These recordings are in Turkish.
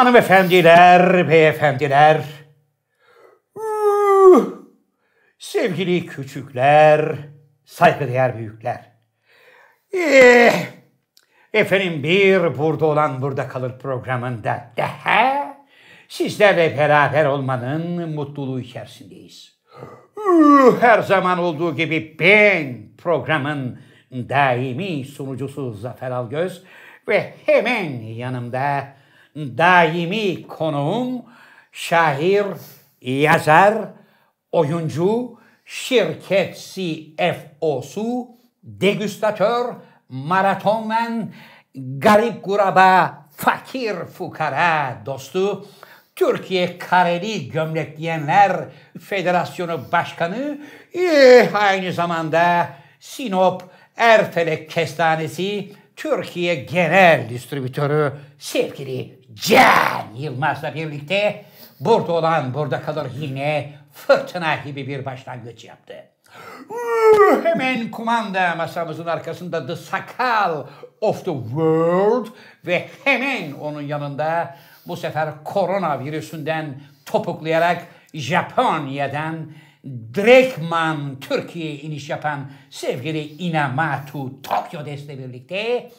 Hanımefendiler, beyefendiler, sevgili küçükler, saygıdeğer büyükler. Eh, efendim bir burada olan burada kalır programında daha sizlerle beraber olmanın mutluluğu içerisindeyiz. Her zaman olduğu gibi ben programın daimi sunucusu Zafer Algöz ve hemen yanımda daimi konuğum şair, yazar, oyuncu, şirket CFO'su, degüstatör, maratonmen, garip kuraba, fakir fukara dostu, Türkiye Kareli Gömlek Giyenler Federasyonu Başkanı, eh, aynı zamanda Sinop Erfelek Kestanesi Türkiye Genel Distribütörü sevgili Can Yılmaz'la birlikte burada olan burada kalır yine fırtına gibi bir başlangıç yaptı. Hemen kumanda masamızın arkasında The Sakal of the World ve hemen onun yanında bu sefer koronavirüsünden topuklayarak Japonya'dan direktman Türkiye'ye iniş yapan sevgili Inamatu Tokyo Des'le birlikte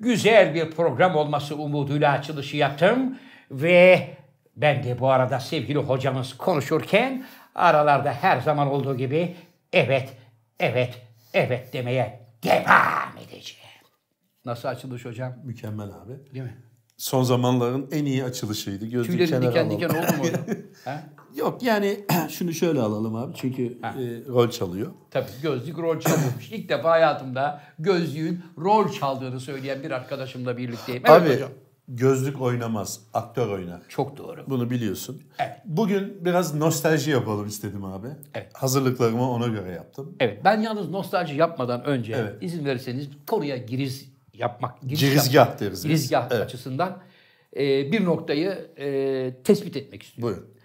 güzel bir program olması umuduyla açılışı yaptım ve ben de bu arada sevgili hocamız konuşurken aralarda her zaman olduğu gibi evet, evet, evet demeye devam edeceğim. Nasıl açılış hocam? Mükemmel abi. Değil mi? Son zamanların en iyi açılışıydı. Gözlük Tüylerin kenara diken diken oldu mu ha? Yok yani şunu şöyle alalım abi çünkü e, rol çalıyor. Tabii gözlük rol çalıyormuş. İlk defa hayatımda gözlüğün rol çaldığını söyleyen bir arkadaşımla birlikteyim. Evet abi hocam. gözlük oynamaz, aktör oynar. Çok doğru. Bunu biliyorsun. Evet. Bugün biraz nostalji yapalım istedim abi. Evet. Hazırlıklarımı ona göre yaptım. Evet ben yalnız nostalji yapmadan önce Evet. izin verirseniz konuya giriz yapmak, giriş Girizgah yapmak, deriz girizgah Evet. açısından e, bir noktayı e, tespit etmek istiyorum. Buyurun.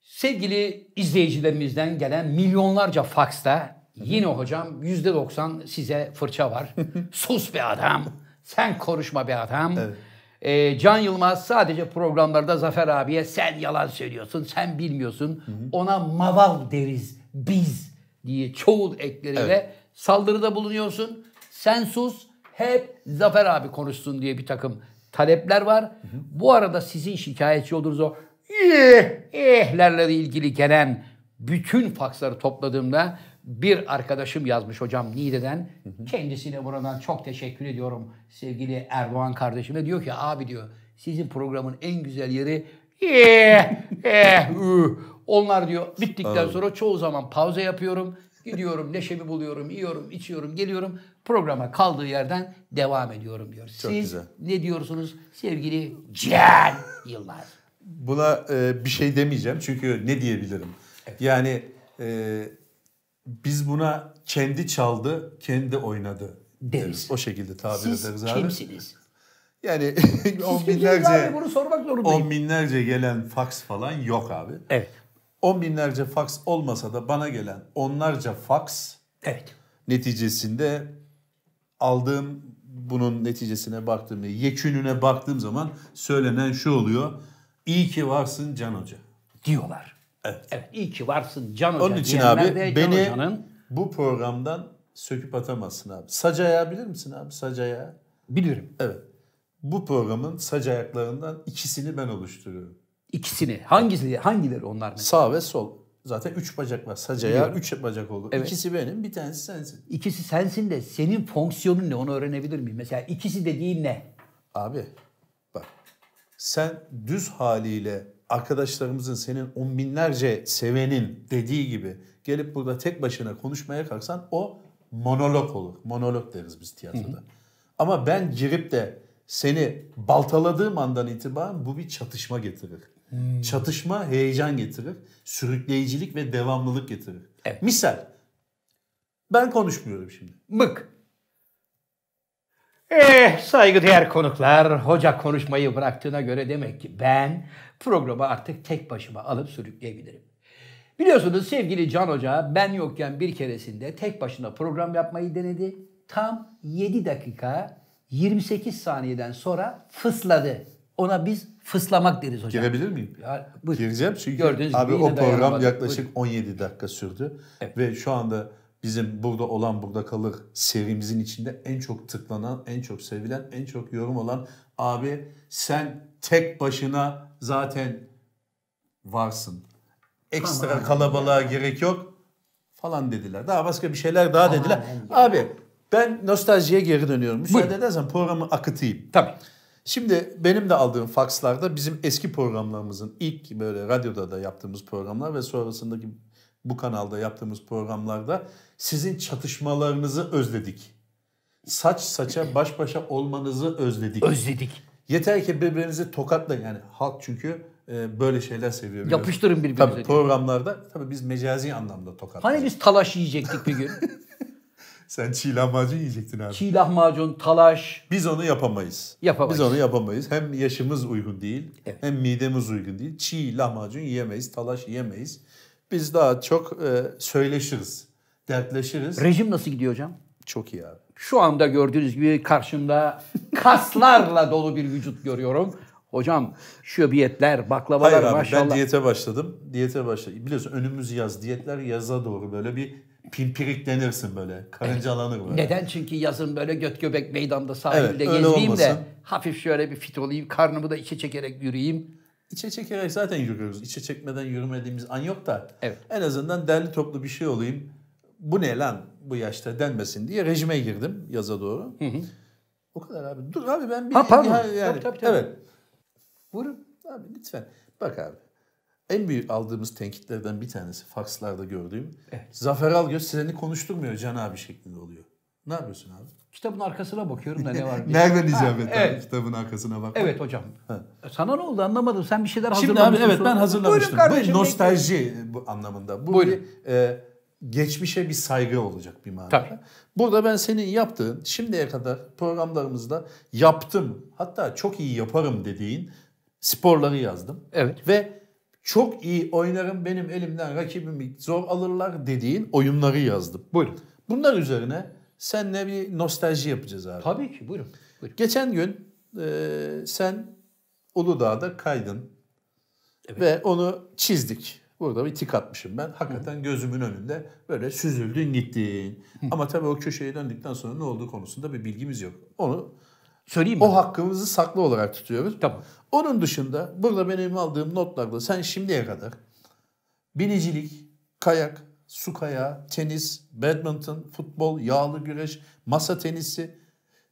Sevgili izleyicilerimizden gelen milyonlarca faksta yine hocam yüzde doksan size fırça var. Sus be adam, sen konuşma be adam. Ee, Can Yılmaz sadece programlarda Zafer abiye sen yalan söylüyorsun, sen bilmiyorsun. Ona maval deriz biz diye çoğul ekleriyle saldırıda bulunuyorsun. Sen sus, hep Zafer abi konuşsun diye bir takım talepler var. Bu arada sizin şikayetçi olduğunuz o eh, ehlerle ilgili gelen bütün faksları topladığımda bir arkadaşım yazmış hocam Niğde'den. Kendisine buradan çok teşekkür ediyorum sevgili Erdoğan kardeşime. Diyor ki abi diyor sizin programın en güzel yeri eh, eh. Onlar diyor bittikten sonra çoğu zaman pauza yapıyorum. Gidiyorum neşemi buluyorum, yiyorum, içiyorum, geliyorum. Programa kaldığı yerden devam ediyorum diyor. Siz güzel. ne diyorsunuz sevgili Can Yılmaz? Buna e, bir şey demeyeceğim çünkü ne diyebilirim? Yani e, biz buna kendi çaldı, kendi oynadı Deriz. O şekilde tabir Siz ederiz abi. kimsiniz? Yani on Siz binlerce, abi? Bunu sormak zorundayım. on binlerce gelen faks falan yok abi. Evet. On binlerce faks olmasa da bana gelen onlarca faks Evet. neticesinde aldığım bunun neticesine baktığım ve yekününe baktığım zaman söylenen şu oluyor. İyi ki varsın Can Hoca. Diyorlar. Evet. Evet. İyi ki varsın Can Hoca Onun için abi de Can beni Hoca'nın bu programdan söküp atamazsın abi. Sac ayağı bilir misin abi? Sac ayağı. biliyorum. Evet. Bu programın sac ayaklarından ikisini ben oluşturuyorum. İkisini. Hangisi, hangileri onlar mesela? Sağ ve sol. Zaten üç bacak var. Sac ayağı üç bacak olur. Evet. İkisi benim, bir tanesi sensin. İkisi sensin de senin fonksiyonun ne onu öğrenebilir miyim? Mesela ikisi dediğin ne? Abi bak sen düz haliyle arkadaşlarımızın senin on binlerce sevenin dediği gibi gelip burada tek başına konuşmaya kalksan o monolog olur. Monolog deriz biz tiyatroda. Ama ben girip de seni baltaladığım andan itibaren bu bir çatışma getirir. Çatışma heyecan getirir. Sürükleyicilik ve devamlılık getirir. Evet. Misal ben konuşmuyorum şimdi. Mık. Eh saygıdeğer konuklar, hoca konuşmayı bıraktığına göre demek ki ben programı artık tek başıma alıp sürükleyebilirim. Biliyorsunuz sevgili Can Hoca ben yokken bir keresinde tek başına program yapmayı denedi. Tam 7 dakika 28 saniyeden sonra fısladı. Ona biz fıslamak deriz hocam. Girebilir miyim? Ya, buyur. Gireceğim çünkü Gördüğünüz abi o program yaklaşık 17 dakika sürdü. Ve şu anda bizim burada olan burada kalır serimizin içinde en çok tıklanan, en çok sevilen, en çok yorum olan abi sen tek başına zaten varsın. Ekstra kalabalığa gerek yok falan dediler. Daha başka bir şeyler daha dediler. Abi ben nostaljiye geri dönüyorum. Müsaade Buyurun. edersen programı akıtayım. Tabii. Şimdi benim de aldığım fakslarda bizim eski programlarımızın ilk böyle radyoda da yaptığımız programlar ve sonrasındaki bu kanalda yaptığımız programlarda sizin çatışmalarınızı özledik. Saç saça baş başa olmanızı özledik. Özledik. Yeter ki birbirinizi tokatlayın. Yani halk çünkü e, böyle şeyler seviyor. biliyorsun. Yapıştırın birbirinize Tabii programlarda tabii biz mecazi anlamda tokatlayız. Hani biz talaş yiyecektik bir gün. Sen çiğ lahmacun yiyecektin abi. Çiğ lahmacun, talaş. Biz onu yapamayız. Yapamayız. Biz onu yapamayız. Hem yaşımız uygun değil, Evet. hem midemiz uygun değil. Çiğ lahmacun yiyemeyiz, talaş yiyemeyiz. Biz daha çok e, söyleşiriz, dertleşiriz. Rejim nasıl gidiyor hocam? çok iyi abi. Şu anda gördüğünüz gibi karşımda kaslarla dolu bir vücut görüyorum. Hocam şöbiyetler, baklavalar Hayır abi maşallah. ben diyete başladım. Diyete başladım. Biliyorsun önümüz yaz. Diyetler yaza doğru böyle bir pimpiriklenirsin böyle. Karıncalanır böyle. Neden? Çünkü yazın böyle göt göbek meydanda sahilde Evet, gezmeyeyim de hafif şöyle bir fit olayım, karnımı da içe çekerek yürüyeyim. İçe çekerek zaten yürüyoruz. İçe çekmeden yürümediğimiz an yok da. Evet. En azından derli toplu bir şey olayım. Bu ne lan bu yaşta denmesin diye rejime girdim yaza doğru. O kadar abi. Dur abi ben bir... Ha, pardon. Ya- yani, Tabii, tabii, tabii. Evet. Buyurun. Abi lütfen. Bak abi. En büyük aldığımız tenkitlerden bir tanesi fakslarda gördüğüm. Zafer Algöz seni konuşturmuyor Can abi şeklinde oluyor. Ne yapıyorsun abi? Kitabın arkasına bakıyorum da ne var diye. Nereden icap etti evet. abi kitabın arkasına bak. Evet hocam. Sana ne oldu anlamadım. Sen bir şeyler Şimdi abi hazırlamışsın. evet ben hazırlamıştım. Buyurun kardeşim, bu nostalji bu anlamında. Bu Buyurun. bir e, geçmişe bir saygı olacak bir manada. Tabii. Burada ben senin yaptığın şimdiye kadar programlarımızda yaptım hatta çok iyi yaparım dediğin sporları yazdım. Evet. Ve çok iyi oynarım benim elimden rakibimi zor alırlar dediğin oyunları yazdım. Buyurun. Bunlar üzerine seninle bir nostalji yapacağız abi. Tabii ki buyurun. buyurun. Geçen gün e, sen Uludağ'da kaydın ve onu çizdik. Burada bir tik atmışım ben. Hakikaten gözümün önünde böyle süzüldün gittin. Ama tabii o köşeye döndükten sonra ne olduğu konusunda bir bilgimiz yok. Onu Söyleyeyim mi? o hakkımızı saklı olarak tutuyoruz. Tamam. Onun dışında burada benim aldığım notlarda sen şimdiye kadar binicilik, kayak, su kayağı, tenis, badminton, futbol, yağlı güreş, masa tenisi,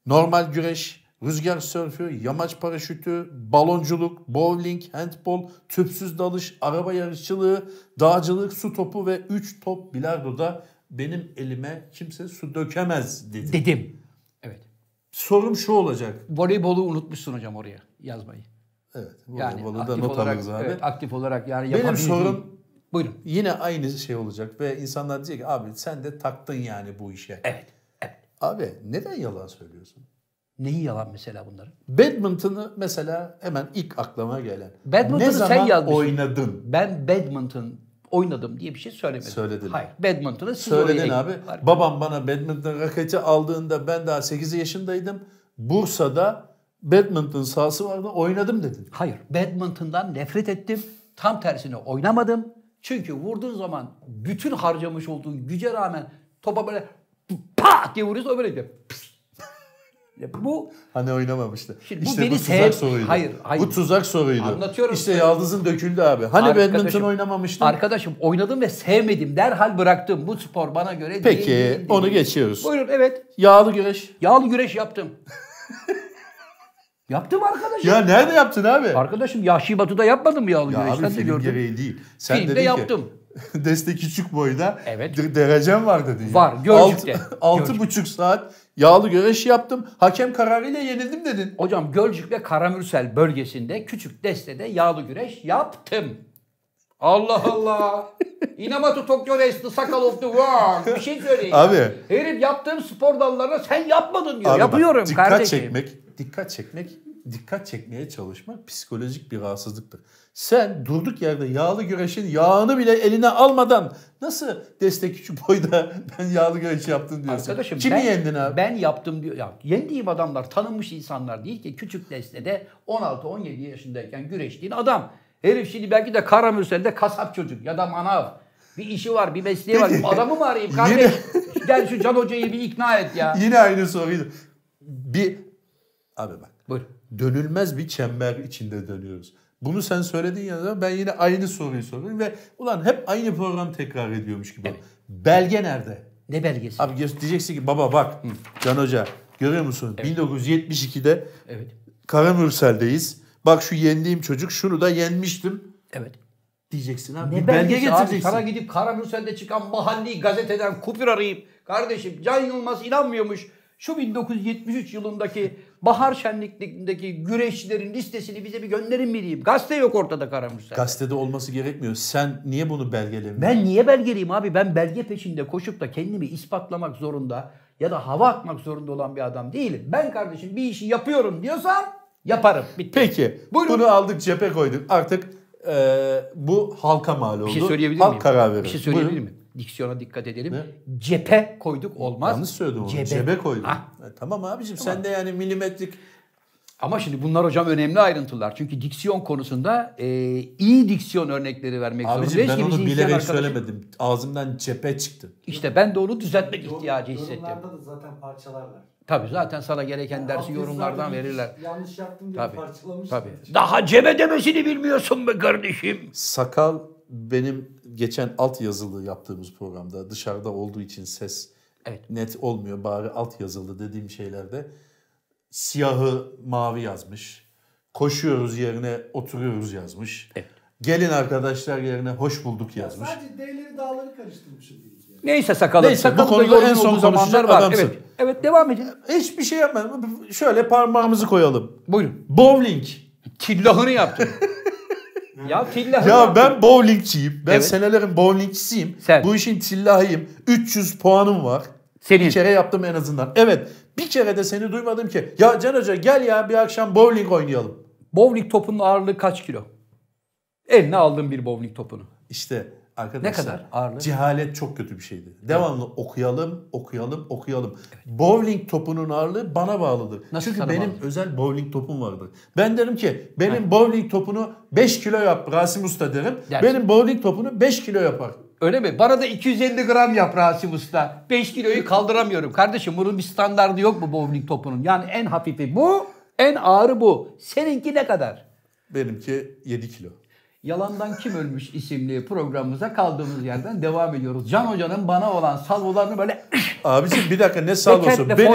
normal güreş, rüzgar sörfü, yamaç paraşütü, balonculuk, bowling, handbol, tüpsüz dalış, araba yarışçılığı, dağcılık, su topu ve 3 top bilardoda benim elime kimse su dökemez dedi. Dedim. Sorum şu olacak. Voleybolu unutmuşsun hocam oraya yazmayı. Evet. Yani Yani da not olarak, alırız abi. evet, aktif olarak yani Benim sorum Buyurun. yine aynı şey olacak ve insanlar diyecek ki abi sen de taktın yani bu işe. Evet. Evet. Abi neden yalan söylüyorsun? Neyi yalan mesela bunların? Badminton'ı mesela hemen ilk aklıma gelen. Badminton'u ne sen zaman yazmışsın. oynadın? Ben badminton oynadım diye bir şey söylemedim. Söyledin. Hayır. Badminton'u siz Söyledin abi. Var. Babam bana badminton raketi aldığında ben daha 8 yaşındaydım. Bursa'da badminton sahası vardı oynadım dedin. Hayır. Badminton'dan nefret ettim. Tam tersine oynamadım. Çünkü vurduğun zaman bütün harcamış olduğun güce rağmen topa böyle pa diye vuruyorsun o böyle diyor. Pıs. Ya bu Hani oynamamıştı. Şimdi bu işte beni bu tuzak sev- soruydu. Hayır, hayır. Bu tuzak soruydu. Anlatıyorum İşte size. yaldızın döküldü abi. Hani Arkadaşım- badminton oynamamıştın? arkadaşım oynadım ve sevmedim. Derhal bıraktım. Bu spor bana göre Peki değil. değil, onu değil. geçiyoruz. Buyurun evet. Yağlı güreş. Yağlı güreş yaptım. yaptım arkadaşım. Ya nerede yaptın abi? Arkadaşım Yahşi Batı'da yapmadım mı yağlı Ya güreş? abi Sen de film gereği değil. Sen Filmde yaptım. ki Deste küçük boyda Evet. de- derecem var dedin. ya. Var, Gölcük'te. Altı- Altı Gölcük. buçuk saat yağlı güreş yaptım. Hakem kararıyla yenildim dedin. Hocam Gölcük ve Karamürsel bölgesinde küçük destede yağlı güreş yaptım. Allah Allah. Inamatu Tokyo Race the Sakal of the World. Bir şey söyleyeyim. ya. Abi. Herif yaptığım spor dallarına sen yapmadın diyor. Abi bak, Yapıyorum dikkat kardeşim. çekmek, dikkat çekmek, dikkat çekmeye çalışmak psikolojik bir rahatsızlıktır. Sen durduk yerde yağlı güreşin yağını bile eline almadan Nasıl destek küçük boyda ben yağlı güreş yaptın diyorsun. Arkadaşım Kimi ben, yendin abi? Ben yaptım diyor. Ya, yendiğim adamlar tanınmış insanlar değil ki. Küçük destede 16-17 yaşındayken güreştiğin adam. Herif şimdi belki de Karamürsel'de kasap çocuk ya da manav. Bir işi var, bir mesleği var. Adamı mı arayayım kardeş? Gel şu Can Hoca'yı bir ikna et ya. Yine aynı soruydu. Bir abi bak. Buyur. Dönülmez bir çember içinde dönüyoruz. Bunu sen söyledin ya ben yine aynı soruyu soruyorum ve ulan hep aynı program tekrar ediyormuş gibi. Belge nerede? Ne belgesi? Abi diyeceksin ki baba bak Can Hoca görüyor musun? 1972'de Evet. Karamürsel'deyiz. Bak şu yendiğim çocuk şunu da yenmiştim Evet. diyeceksin abi. Ne bir belge belgesi abi? getireceksin. Sana gidip Karamürsel'de çıkan mahalli gazeteden kupür arayıp kardeşim Can Yılmaz inanmıyormuş. Şu 1973 yılındaki bahar şenliklerindeki güreşçilerin listesini bize bir gönderin mi diyeyim. Gazete yok ortada Karamürsel'de. Gazetede olması gerekmiyor. Sen niye bunu belgelemiyorsun? Ben niye belgeliyim abi? Ben belge peşinde koşup da kendimi ispatlamak zorunda ya da hava atmak zorunda olan bir adam değilim. Ben kardeşim bir işi yapıyorum diyorsam yaparım. Bitti. Peki. Buyurun. Bunu aldık cephe koyduk. Artık e, bu halka mal oldu. Bir şey söyleyebilir Halk miyim? karar verir. Bir şey söyleyebilir Buyurun. miyim? Diksiyona dikkat edelim. Ne? Cephe koyduk olmaz. Yanlış söyledim onu. Cebe. Cebe, koydum. Ha. E, tamam abicim sen de yani milimetrik Ama şimdi bunlar hocam önemli ayrıntılar. Çünkü diksiyon konusunda e, iyi diksiyon örnekleri vermek Abicim zorundayız ben ki onu bilerek arkadaşım- söylemedim. Ağzımdan cephe çıktı. İşte ben de onu düzeltmek ihtiyacı hissettim. Yorumlarda da zaten parçalarlar. Tabii zaten sana gereken dersi Altyazılarda yorumlardan verirler. Yanlış yaptım diye Tabii. parçalamışlar. Tabii. Daha cebe demesini bilmiyorsun be kardeşim. Sakal benim geçen alt yazılı yaptığımız programda dışarıda olduğu için ses Evet. net olmuyor. Bari alt yazılı dediğim şeylerde siyahı mavi yazmış. Koşuyoruz yerine oturuyoruz yazmış. Evet. Gelin arkadaşlar yerine hoş bulduk yazmış. Sadece D'leri dağları karıştırmışım değil. Yani. Neyse sakalım. Neyse, bu Sakalın da konuda en son zamanlar konuşacak var. adamsın. Evet. Evet devam edin. Hiçbir şey yapmadım. Şöyle parmağımızı koyalım. Buyurun. Bowling. Tillahını yaptın. ya tillahını Ya yaptın. ben bowlingçiyim. Ben Evet. senelerin bowlingçisiyim. Sen. Bu işin tillahıyım. 300 puanım var. Senin. Bir kere yaptım en azından. Evet. Bir kere de seni duymadım ki. Ya Can Hoca gel ya bir akşam bowling oynayalım. Bowling topunun ağırlığı kaç kilo? Eline aldın bir bowling topunu. İşte arkadaşlar. Ne kadar ağırlığı? Cehalet çok kötü bir şeydi. Devamlı okuyalım, okuyalım, okuyalım. Bowling topunun ağırlığı bana bağlıdır. Nasıl Çünkü benim bağlı? özel bowling topum vardır. Ben derim ki benim bowling topunu 5 kilo yap Rasim Usta derim. Dersin. Benim bowling topunu 5 kilo yapar. Öyle mi? Bana da 250 gram yap Rasim Usta. 5 kiloyu kaldıramıyorum. Kardeşim bunun bir standardı yok mu bowling topunun? Yani en hafifi bu, en ağırı bu. Seninki ne kadar? Benimki 7 kilo. Yalandan Kim Ölmüş isimli programımıza kaldığımız yerden devam ediyoruz. Can Hoca'nın bana olan salvolarını böyle Abicim bir dakika ne. Teketle, Benim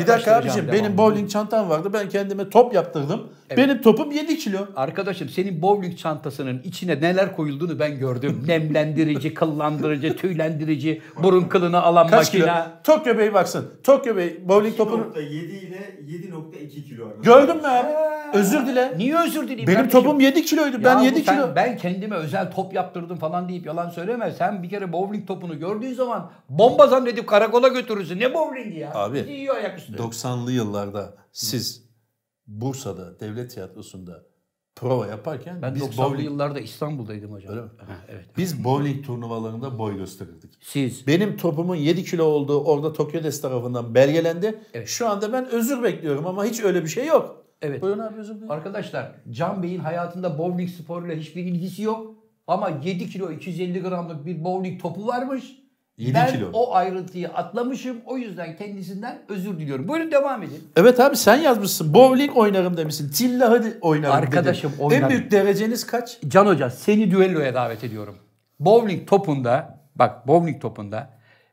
bir dakika devamlı. benim bowling çantam vardı. Ben kendime top yaptırdım. Benim topum 7 kilo. Arkadaşım senin bowling çantasının içine neler koyulduğunu ben gördüm. Nemlendirici, kıllandırıcı, tüylendirici, burun kılını alan Kaç kilo? makine. Tokyo Bey baksın. Tokyo Bey bowling topunu 2.7 ile 7.2 kilo gördün mü abi? Özür dile. Niye özür dileyim Benim kardeşim? topum 7 kiloydu. Ben Ya 7 bu sen- kilo. Ben kendime özel top yaptırdım falan deyip yalan söyleme. Sen bir kere bowling topunu gördüğün zaman bomba zannedip karakola götürürsün. Ne bowlingi ya? Abi, Bizi yiyor ayaküstü. 90'lı yıllarda siz Bursa'da devlet tiyatrosunda prova yaparken Ben biz 90'lı bowling yıllarda İstanbul'daydım hocam. Öyle mi? Ha, evet. biz bowling turnuvalarında boy gösterirdik. Siz Benim topumun 7 kilo olduğu orada Tokyo Des tarafından belgelendi. Evet. Şu anda ben özür bekliyorum ama hiç öyle bir şey yok. Evet. Buyurun abi özür dilerim. Arkadaşlar Can Bey'in hayatında bowling sporuyla hiçbir ilgisi yok. Ama 7 kilo 250 gramlık bir bowling topu varmış. 7 ben kilo. o ayrıntıyı atlamışım. O yüzden kendisinden özür diliyorum. Buyurun devam edin. Evet abi sen yazmışsın. Bowling oynarım demişsin. Tilla hadi oynarım Arkadaşım dedin. oynarım. En büyük dereceniz kaç? Can Hoca seni düelloya davet ediyorum. Bowling topunda bak bowling topunda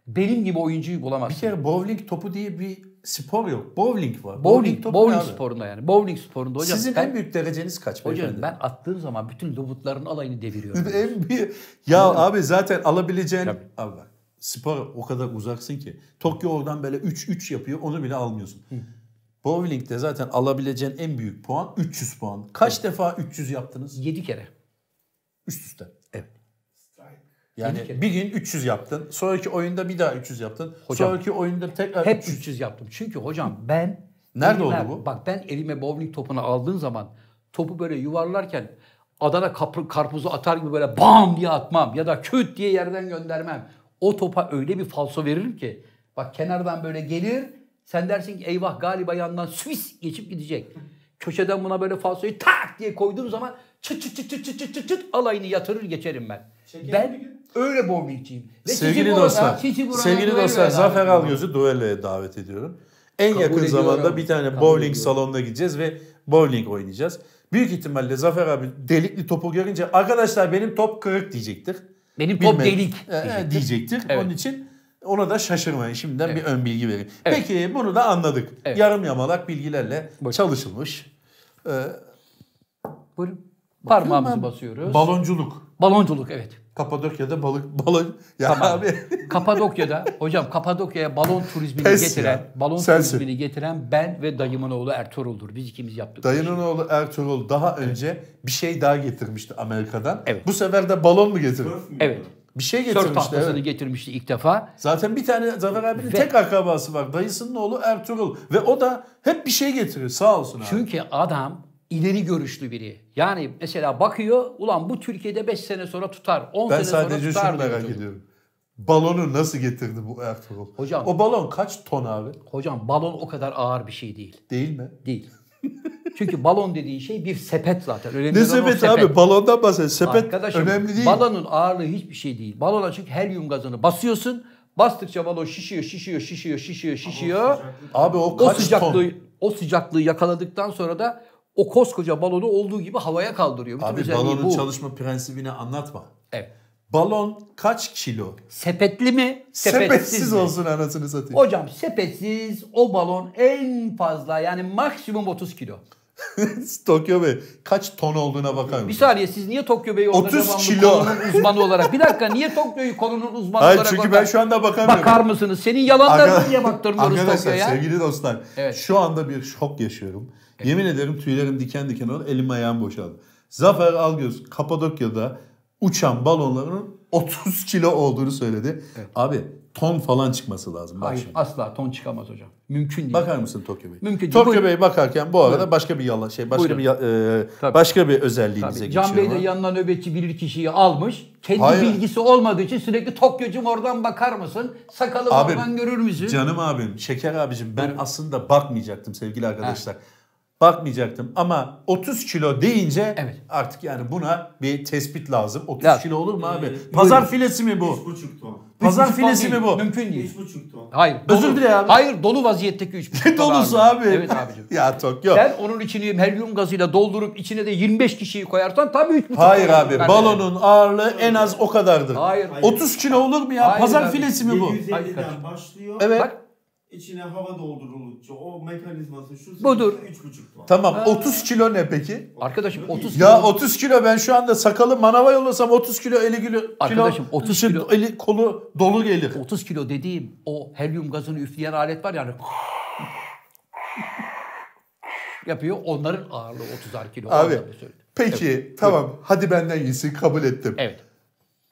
benim gibi oyuncuyu Bir bulamazsın. kere bowling topu diye bir spor yok. Bowling var. Bowling, bowling abi? sporunda yani. Bowling sporunda hocam. Sizin ben, en büyük dereceniz kaç hocam beyefendi? ben attığım zaman bütün lobutların alayını deviriyorum. en büyük... Ya abi zaten alabileceğin... Tabii. Abi bak spor o kadar uzaksın ki. Tokyo oradan böyle 3-3 yapıyor onu bile almıyorsun. Bowling'de zaten alabileceğin en büyük puan 300 puan. Kaç defa 300 yaptınız? 7 kere. Üst üste. Yani bir gün 300 yaptın. Sonraki oyunda bir daha 300 yaptın. Hocam, sonraki oyunda tekrar Hep 300. 300 yaptım. Çünkü hocam ben Nerede elime- oldu bu? Bak ben elime bowling topunu aldığım zaman topu böyle yuvarlarken Adana kapı, karpuzu atar gibi böyle bam diye atmam ya da küt diye yerden göndermem. O topa öyle bir falso veririm ki bak kenardan böyle gelir sen dersin ki eyvah galiba yandan Swiss geçip gidecek köşeden buna böyle falsoyu tak diye koyduğum zaman çıt çıt çıt çıt çıt çıt çıt, çıt alayını yatırır geçerim ben. Şeker ben öyle bowlingçiyim. Sevgili dostlar, sevgili dostlar Zafer Algöz'ü duelloya davet ediyorum. En Kabul yakın ediyorum. zamanda bir tane Kabul bowling ediyorum. salonuna gideceğiz ve bowling oynayacağız. Büyük ihtimalle Zafer abi delikli topu görünce arkadaşlar benim top kırık diyecektir. Benim top Bilmem. delik e, e, diyecektir. diyecektir. Evet. Onun için ona da şaşırmayın. Şimdiden Evet. bir ön bilgi vereyim. Evet. Peki bunu da anladık. Evet. Yarım yamalak bilgilerle Buyurun. çalışılmış. Ee, Buyurun. Parmağımızı ben- basıyoruz. balonculuk. Balonculuk evet. Kapadokya'da balık balon ya Tamam. abi Kapadokya'da hocam Kapadokya'ya balon turizmini Pes getiren, ya. balon Sensin. turizmini getiren ben ve dayımın oğlu Ertuğrul'dur. Biz ikimiz yaptık. Dayının oğlu Ertuğrul daha önce bir şey daha getirmişti Amerika'dan. Evet. Bu sefer de balon mu getirdi? Evet. Bir şey getirmişti. tahtasını evet. getirmişti ilk defa. Zaten bir tane Zafer abinin Ve- tek akrabası var. Dayısının oğlu Ertuğrul. Ve o da hep bir şey getiriyor. Sağ olsun abi. Çünkü adam ileri görüşlü biri. Yani mesela bakıyor ulan bu Türkiye'de 5 sene sonra tutar, 10 ben sene sonra sadece tutar şunu diyor merak çocuk. ediyorum. Balonu nasıl getirdi bu Ertuğrul? Hocam- O balon kaç ton abi? Hocam balon o kadar ağır bir şey değil. Değil mi? Değil. Çünkü balon dediğin şey bir sepet zaten. Önemli Ne olan o sepet abi? Balondan bahset. Sepet Arkadaşım, önemli değil. Balonun ağırlığı hiçbir şey değil. Balona çünkü helyum gazını basıyorsun. Bastıkça balon şişiyor, şişiyor, şişiyor, şişiyor, şişiyor. Abi o O kaç sıcaklığı ton? o sıcaklığı yakaladıktan sonra da o koskoca balonu olduğu gibi havaya kaldırıyor. Bütün Abi balonun bu. çalışma prensibini anlatma. Evet. Balon kaç kilo? Sepetli mi? Sepetsiz, Sepetsiz mi? olsun anasını satayım. Hocam sepetsiz o balon en fazla yani maksimum 30 kilo. Tokyo Bey kaç ton olduğuna bakar Bir mısın? saniye siz niye Tokyo Bey'i orada 30 devamlı kilo. konunun uzmanı olarak? Bir dakika niye Tokyo'yu konunun uzmanı Hayır olarak çünkü orada- ben şu anda bakamıyorum. Bakar mısınız? Senin yalanlarını niye baktırmıyoruz Arkadaşlar Tokyo'ya? sevgili dostlar Evet. şu anda bir şok yaşıyorum. Yemin ederim tüylerim diken diken oldu elim ayağım boşaldı. Zafer Algöz Kapadokya'da uçan balonların 30 kilo olduğunu söyledi. Abi ton falan çıkması lazım. Bak Hayır şimdi. asla ton çıkamaz hocam. Mümkün değil. Bakar mısın Tokyo Bey? Mümkün değil. Tokyo Buyurun. Bey bakarken bu arada başka bir yalan şey başka Buyurun. bir e, Tabii. başka bir özelliğinize Tabii. geçiyorum. Can Bey de yanına nöbetçi bilir kişiyi almış. Kendi Hayır. bilgisi olmadığı için sürekli Tokyo'cum oradan bakar mısın? Sakalı Abim, oradan görür müsün? Canım abim, Şeker abicim ben aslında bakmayacaktım sevgili arkadaşlar. Bakmayacaktım ama 30 kilo deyince Evet. artık yani buna bir tespit lazım. 30 Lazım. kilo olur mu abi? Ee, Pazar filesi mi bu? 3,5 ton. Pazar ton filesi mi bu? Mümkün değil. 3,5 ton. Hayır. Özür dolu- dile abi. Hayır dolu vaziyetteki 3 Ne dolusu abi? Evet abicim. ya Tokyo. Sen onun içini helyum gazıyla doldurup içine de 25 kişiyi koyarsan tabii 3,5 Hayır ton abi olur. balonun ağırlığı en az o kadardır. Hayır. 30 kilo olur mu ya? Hayır Pazar abi. filesi mi bu? Hayır, 750'den kardeşim. başlıyor. Evet. Bak İçine hava doldurulunca o mekanizması şu Budur. 3,5 ton. Tamam 30 kilo ne peki? arkadaşım 30 Ya kilo- 30 kilo ben şu anda sakalı manava yollasam 30 kilo 50 kilo Arkadaşım, 30 dışı- kilo- eli kolu dolu gelir. 30 kilo dediğim o helyum gazını üfleyen alet var yani yapıyor. Onların ağırlığı 30'ar kilo. Abi peki tamam hadi benden iyisi kabul ettim. Evet.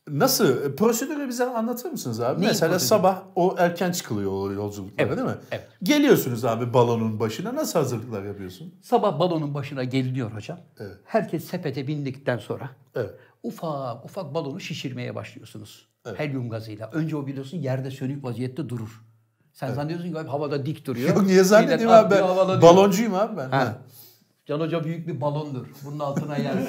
Nasıl? Prosedürü bize anlatır mısınız abi? Neyin Mesela prosedürü? sabah o erken çıkılıyor o yolculuklara Evet, değil mi? evet. Geliyorsunuz abi balonun başına nasıl hazırlıklar yapıyorsun? Sabah balonun başına geliniyor hocam. Evet. Herkes sepete bindikten sonra Evet. ufak ufak balonu şişirmeye başlıyorsunuz. Helyum gazıyla. Önce o biliyorsun yerde sönük vaziyette durur. Sen zannediyorsun ki abi havada dik duruyor. Yok niye zannedeyim abi ben atlıyor, havalanıyor. baloncuyum abi ben. Ha. Can Hoca büyük bir balondur. Bunun altına yaz.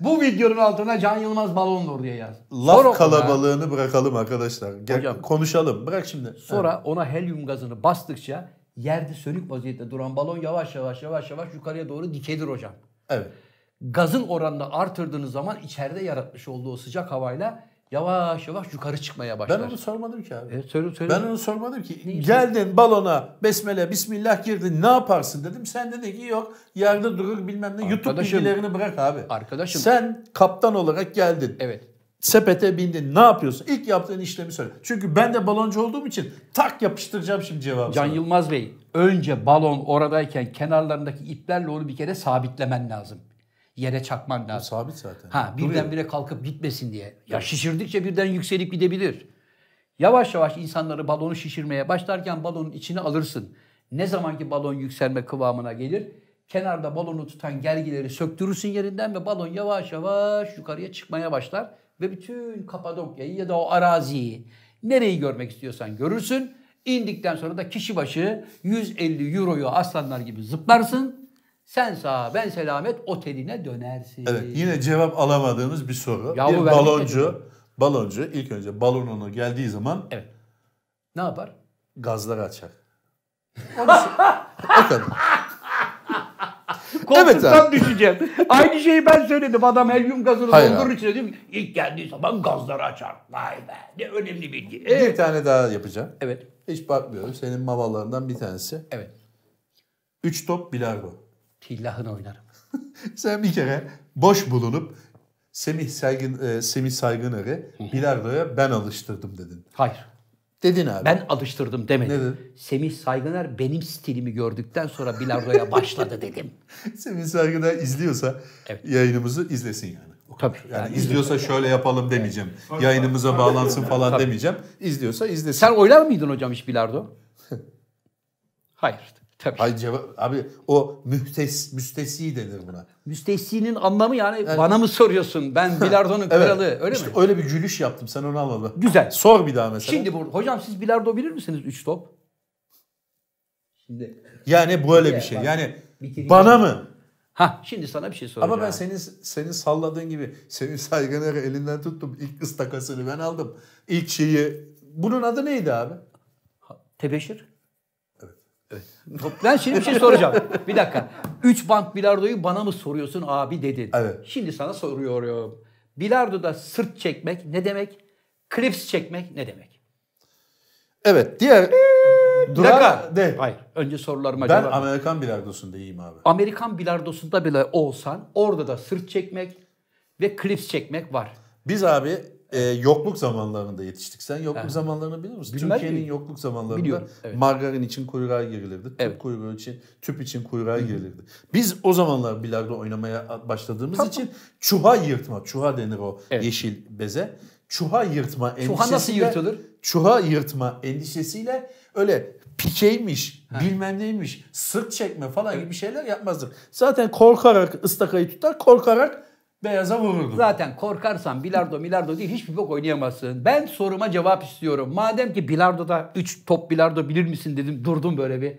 Bu videonun altına Can Yılmaz balondur diye yaz. Laf Sonra ona- kalabalığını bırakalım arkadaşlar. Gel, Hocam. konuşalım. Bırak şimdi. Sonra ona helyum gazını bastıkça yerde sönük vaziyette duran balon yavaş yavaş yavaş yavaş yukarıya doğru dikelir hocam. Evet. Gazın oranını artırdığınız zaman içeride yaratmış olduğu sıcak havayla yavaş yavaş yukarı çıkmaya Ben başlar. onu sormadım ki abi. Evet, söyle söyle. Ben onu sormadım ki. Geldin balona besmele bismillah girdin ne yaparsın dedim. Sen dedin ki yok yerde durur bilmem ne. YouTube Arkadaşım- bilgilerini bırak abi. Arkadaşım- Sen kaptan olarak geldin. Evet. Sepete bindin ne yapıyorsun? İlk yaptığın işlemi söyle. Çünkü ben de baloncu olduğum için tak yapıştıracağım şimdi cevabı. Can sana. Yılmaz Bey, önce balon oradayken kenarlarındaki iplerle onu bir kere sabitlemen lazım. Yere çakman lazım. Sabit zaten. Ha birdenbire kalkıp gitmesin diye. Ya şişirdikçe birden yükselip gidebilir. Yavaş yavaş insanları balonu şişirmeye başlarken balonun içine alırsın. Ne zaman ki balon yükselme kıvamına gelir kenarda balonu tutan gergileri söktürürsün yerinden ve balon yavaş yavaş yukarıya çıkmaya başlar. Ve bütün Kapadokya'yı ya da o araziyi nereyi görmek istiyorsan görürsün. İndikten sonra da kişi başı 150 euroyu aslanlar gibi zıplarsın. Sen sağ ben selamet oteline dönersin. Evet yine cevap alamadığımız bir soru. Ya bu bir baloncu, baloncu ilk önce balonunu geldiği zaman Evet. Ne yapar? gazları açar. O kadar. Koltuktan düşeceğim. Aynı şeyi ben söyledim. Adam helyum gazını Hayır doldurur içine diyor ki, ilk geldiği zaman gazları açar. Vay be ne önemli bilgi. Bir Evet. tane daha yapacağım. Evet. Hiç bakmıyorum. Senin mamalarından bir tanesi. Evet. Üç top bilardo. Tillahını oynarım. Sen bir kere boş bulunup Semih Saygın e, Semih Saygıner'i bilardoya ben alıştırdım dedin. Hayır. Dedin abi. Ben alıştırdım demedim. Ne dedin? Semih Saygıner benim stilimi gördükten sonra bilardoya başladı dedim. Semih Saygıner izliyorsa Evet. yayınımızı izlesin yani. Tabii. Yani izliyorsa şöyle yapalım demeyeceğim. Yayınımıza bağlansın falan demeyeceğim. İzliyorsa izlesin. Sen oynar mıydın hocam hiç bilardo? Hayır. Tabii. Hayır cevap abi o mühtes müstesi denir buna. Müstehsinin anlamı yani, bana mı soruyorsun? Ben bilardonun kralı öyle işte mi? öyle bir gülüş yaptım sen onu anladın. Güzel. Sor bir daha mesela. Şimdi bu hocam siz bilardo bilir misiniz 3 top? Şimdi yani böyle bir şey. Bak, Yani bana mı? ha şimdi sana bir şey soracağım. Ama ben senin senin salladığın gibi senin saygıları elinden tuttum. İlk ıstakasını ben aldım. İlk şeyi bunun adı neydi abi? Tebeşir. Evet. Ben şimdi bir şey soracağım. Bir dakika. Üç bank bilardoyu bana mı soruyorsun abi dedin. Evet. Şimdi sana soruyorum. Bilardoda sırt çekmek ne demek? Klips çekmek ne demek? Evet diğer dakika. de. Hayır. Önce sorularıma Ben cevap. Amerikan bilardosunda iyiyim abi. Amerikan bilardosunda bile olsan orada da sırt çekmek ve klips çekmek var. Biz abi e, yokluk zamanlarında yetiştik. Sen yokluk zamanlarını bilir misin? Bilmez Türkiye'nin miyim? yokluk zamanlarında Biliyorum, evet. margarin için kuyruğa girilirdi. Tüp Evet. kuyruğu için, tüp için kuyruğa girilirdi. Biz o zamanlar bilardo oynamaya başladığımız için çuha yırtma, çuha denir o Evet. yeşil beze. Çuha yırtma endişesiyle. Çuha nasıl yırtılır? Çuha yırtma endişesiyle öyle pikeymiş, bilmem neymiş, sırt çekme falan gibi şeyler yapmazdık. Zaten korkarak ıstakayı tutar, korkarak beyaza vururdu. Zaten korkarsan bilardo milardo değil hiçbir bok oynayamazsın. Ben soruma cevap istiyorum. Madem ki bilardoda 3 top bilardo bilir misin dedim durdum böyle bir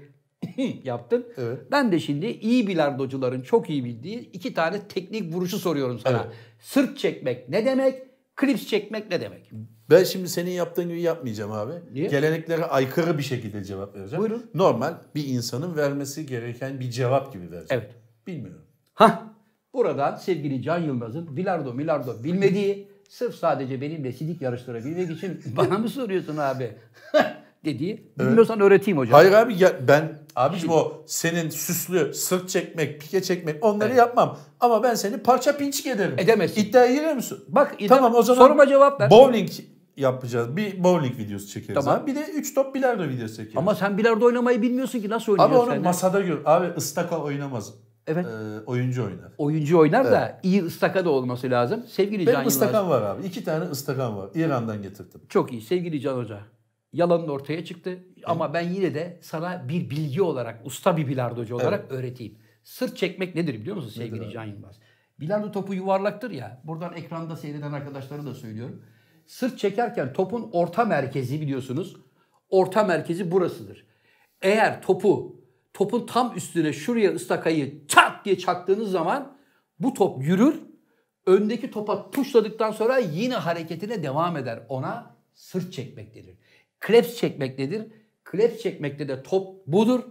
yaptın. Evet. Ben de şimdi iyi bilardocuların çok iyi bildiği iki tane teknik vuruşu soruyorum sana. Evet. Sırt çekmek ne demek? Klips çekmek ne demek? Ben şimdi senin yaptığın gibi yapmayacağım abi. Niye? Geleneklere aykırı bir şekilde cevap vereceğim. Buyurun. Normal bir insanın vermesi gereken bir cevap gibi vereceğim. Evet. Bilmiyorum. Hah. Buradan sevgili Can Yılmaz'ın bilardo milardo bilmediği sırf sadece benimle sidik yarıştırabilmek için bana mı soruyorsun abi? dediği. Bilmiyorsan öğreteyim hocam. Hayır abi ya ben abicim o senin süslü sırt çekmek, pike çekmek onları yapmam. Ama ben seni parça pinçik ederim. Edemezsin. İddiaya girer misin? Bak İdem, Tamam o zaman soruma cevap ver. Bowling yapacağız. Bir bowling videosu çekeriz Tamam. abi. Bir de 3 top bilardo videosu çekeriz. Ama sen bilardo oynamayı bilmiyorsun ki nasıl abi oynayacaksın? onu sen? masada gör. Abi ıstaka oynamaz. Evet. Ee, oyuncu oynar. Oyuncu oynar da iyi ıstaka da olması lazım. Sevgili Can Benim Yılmaz. ıstakan var abi. İki tane ıstakan var. İran'dan getirdim. Çok iyi sevgili Can Hoca. Yalanın ortaya çıktı ama ben yine de sana bir bilgi olarak, usta bir bilardocu olarak öğreteyim. Sırt çekmek nedir biliyor musun sevgili Can Yılmaz? Bilardo topu yuvarlaktır ya. Buradan ekranda seyreden arkadaşlara da söylüyorum. Sırt çekerken topun orta merkezi biliyorsunuz. Orta merkezi burasıdır. Eğer topu topun tam üstüne şuraya ıstakayı çat diye çaktığınız zaman bu top yürür. Öndeki topa tuşladıktan sonra yine hareketine devam eder. Ona sırt çekmek denir. Kleps çekmek nedir? Kleps çekmekte de top budur.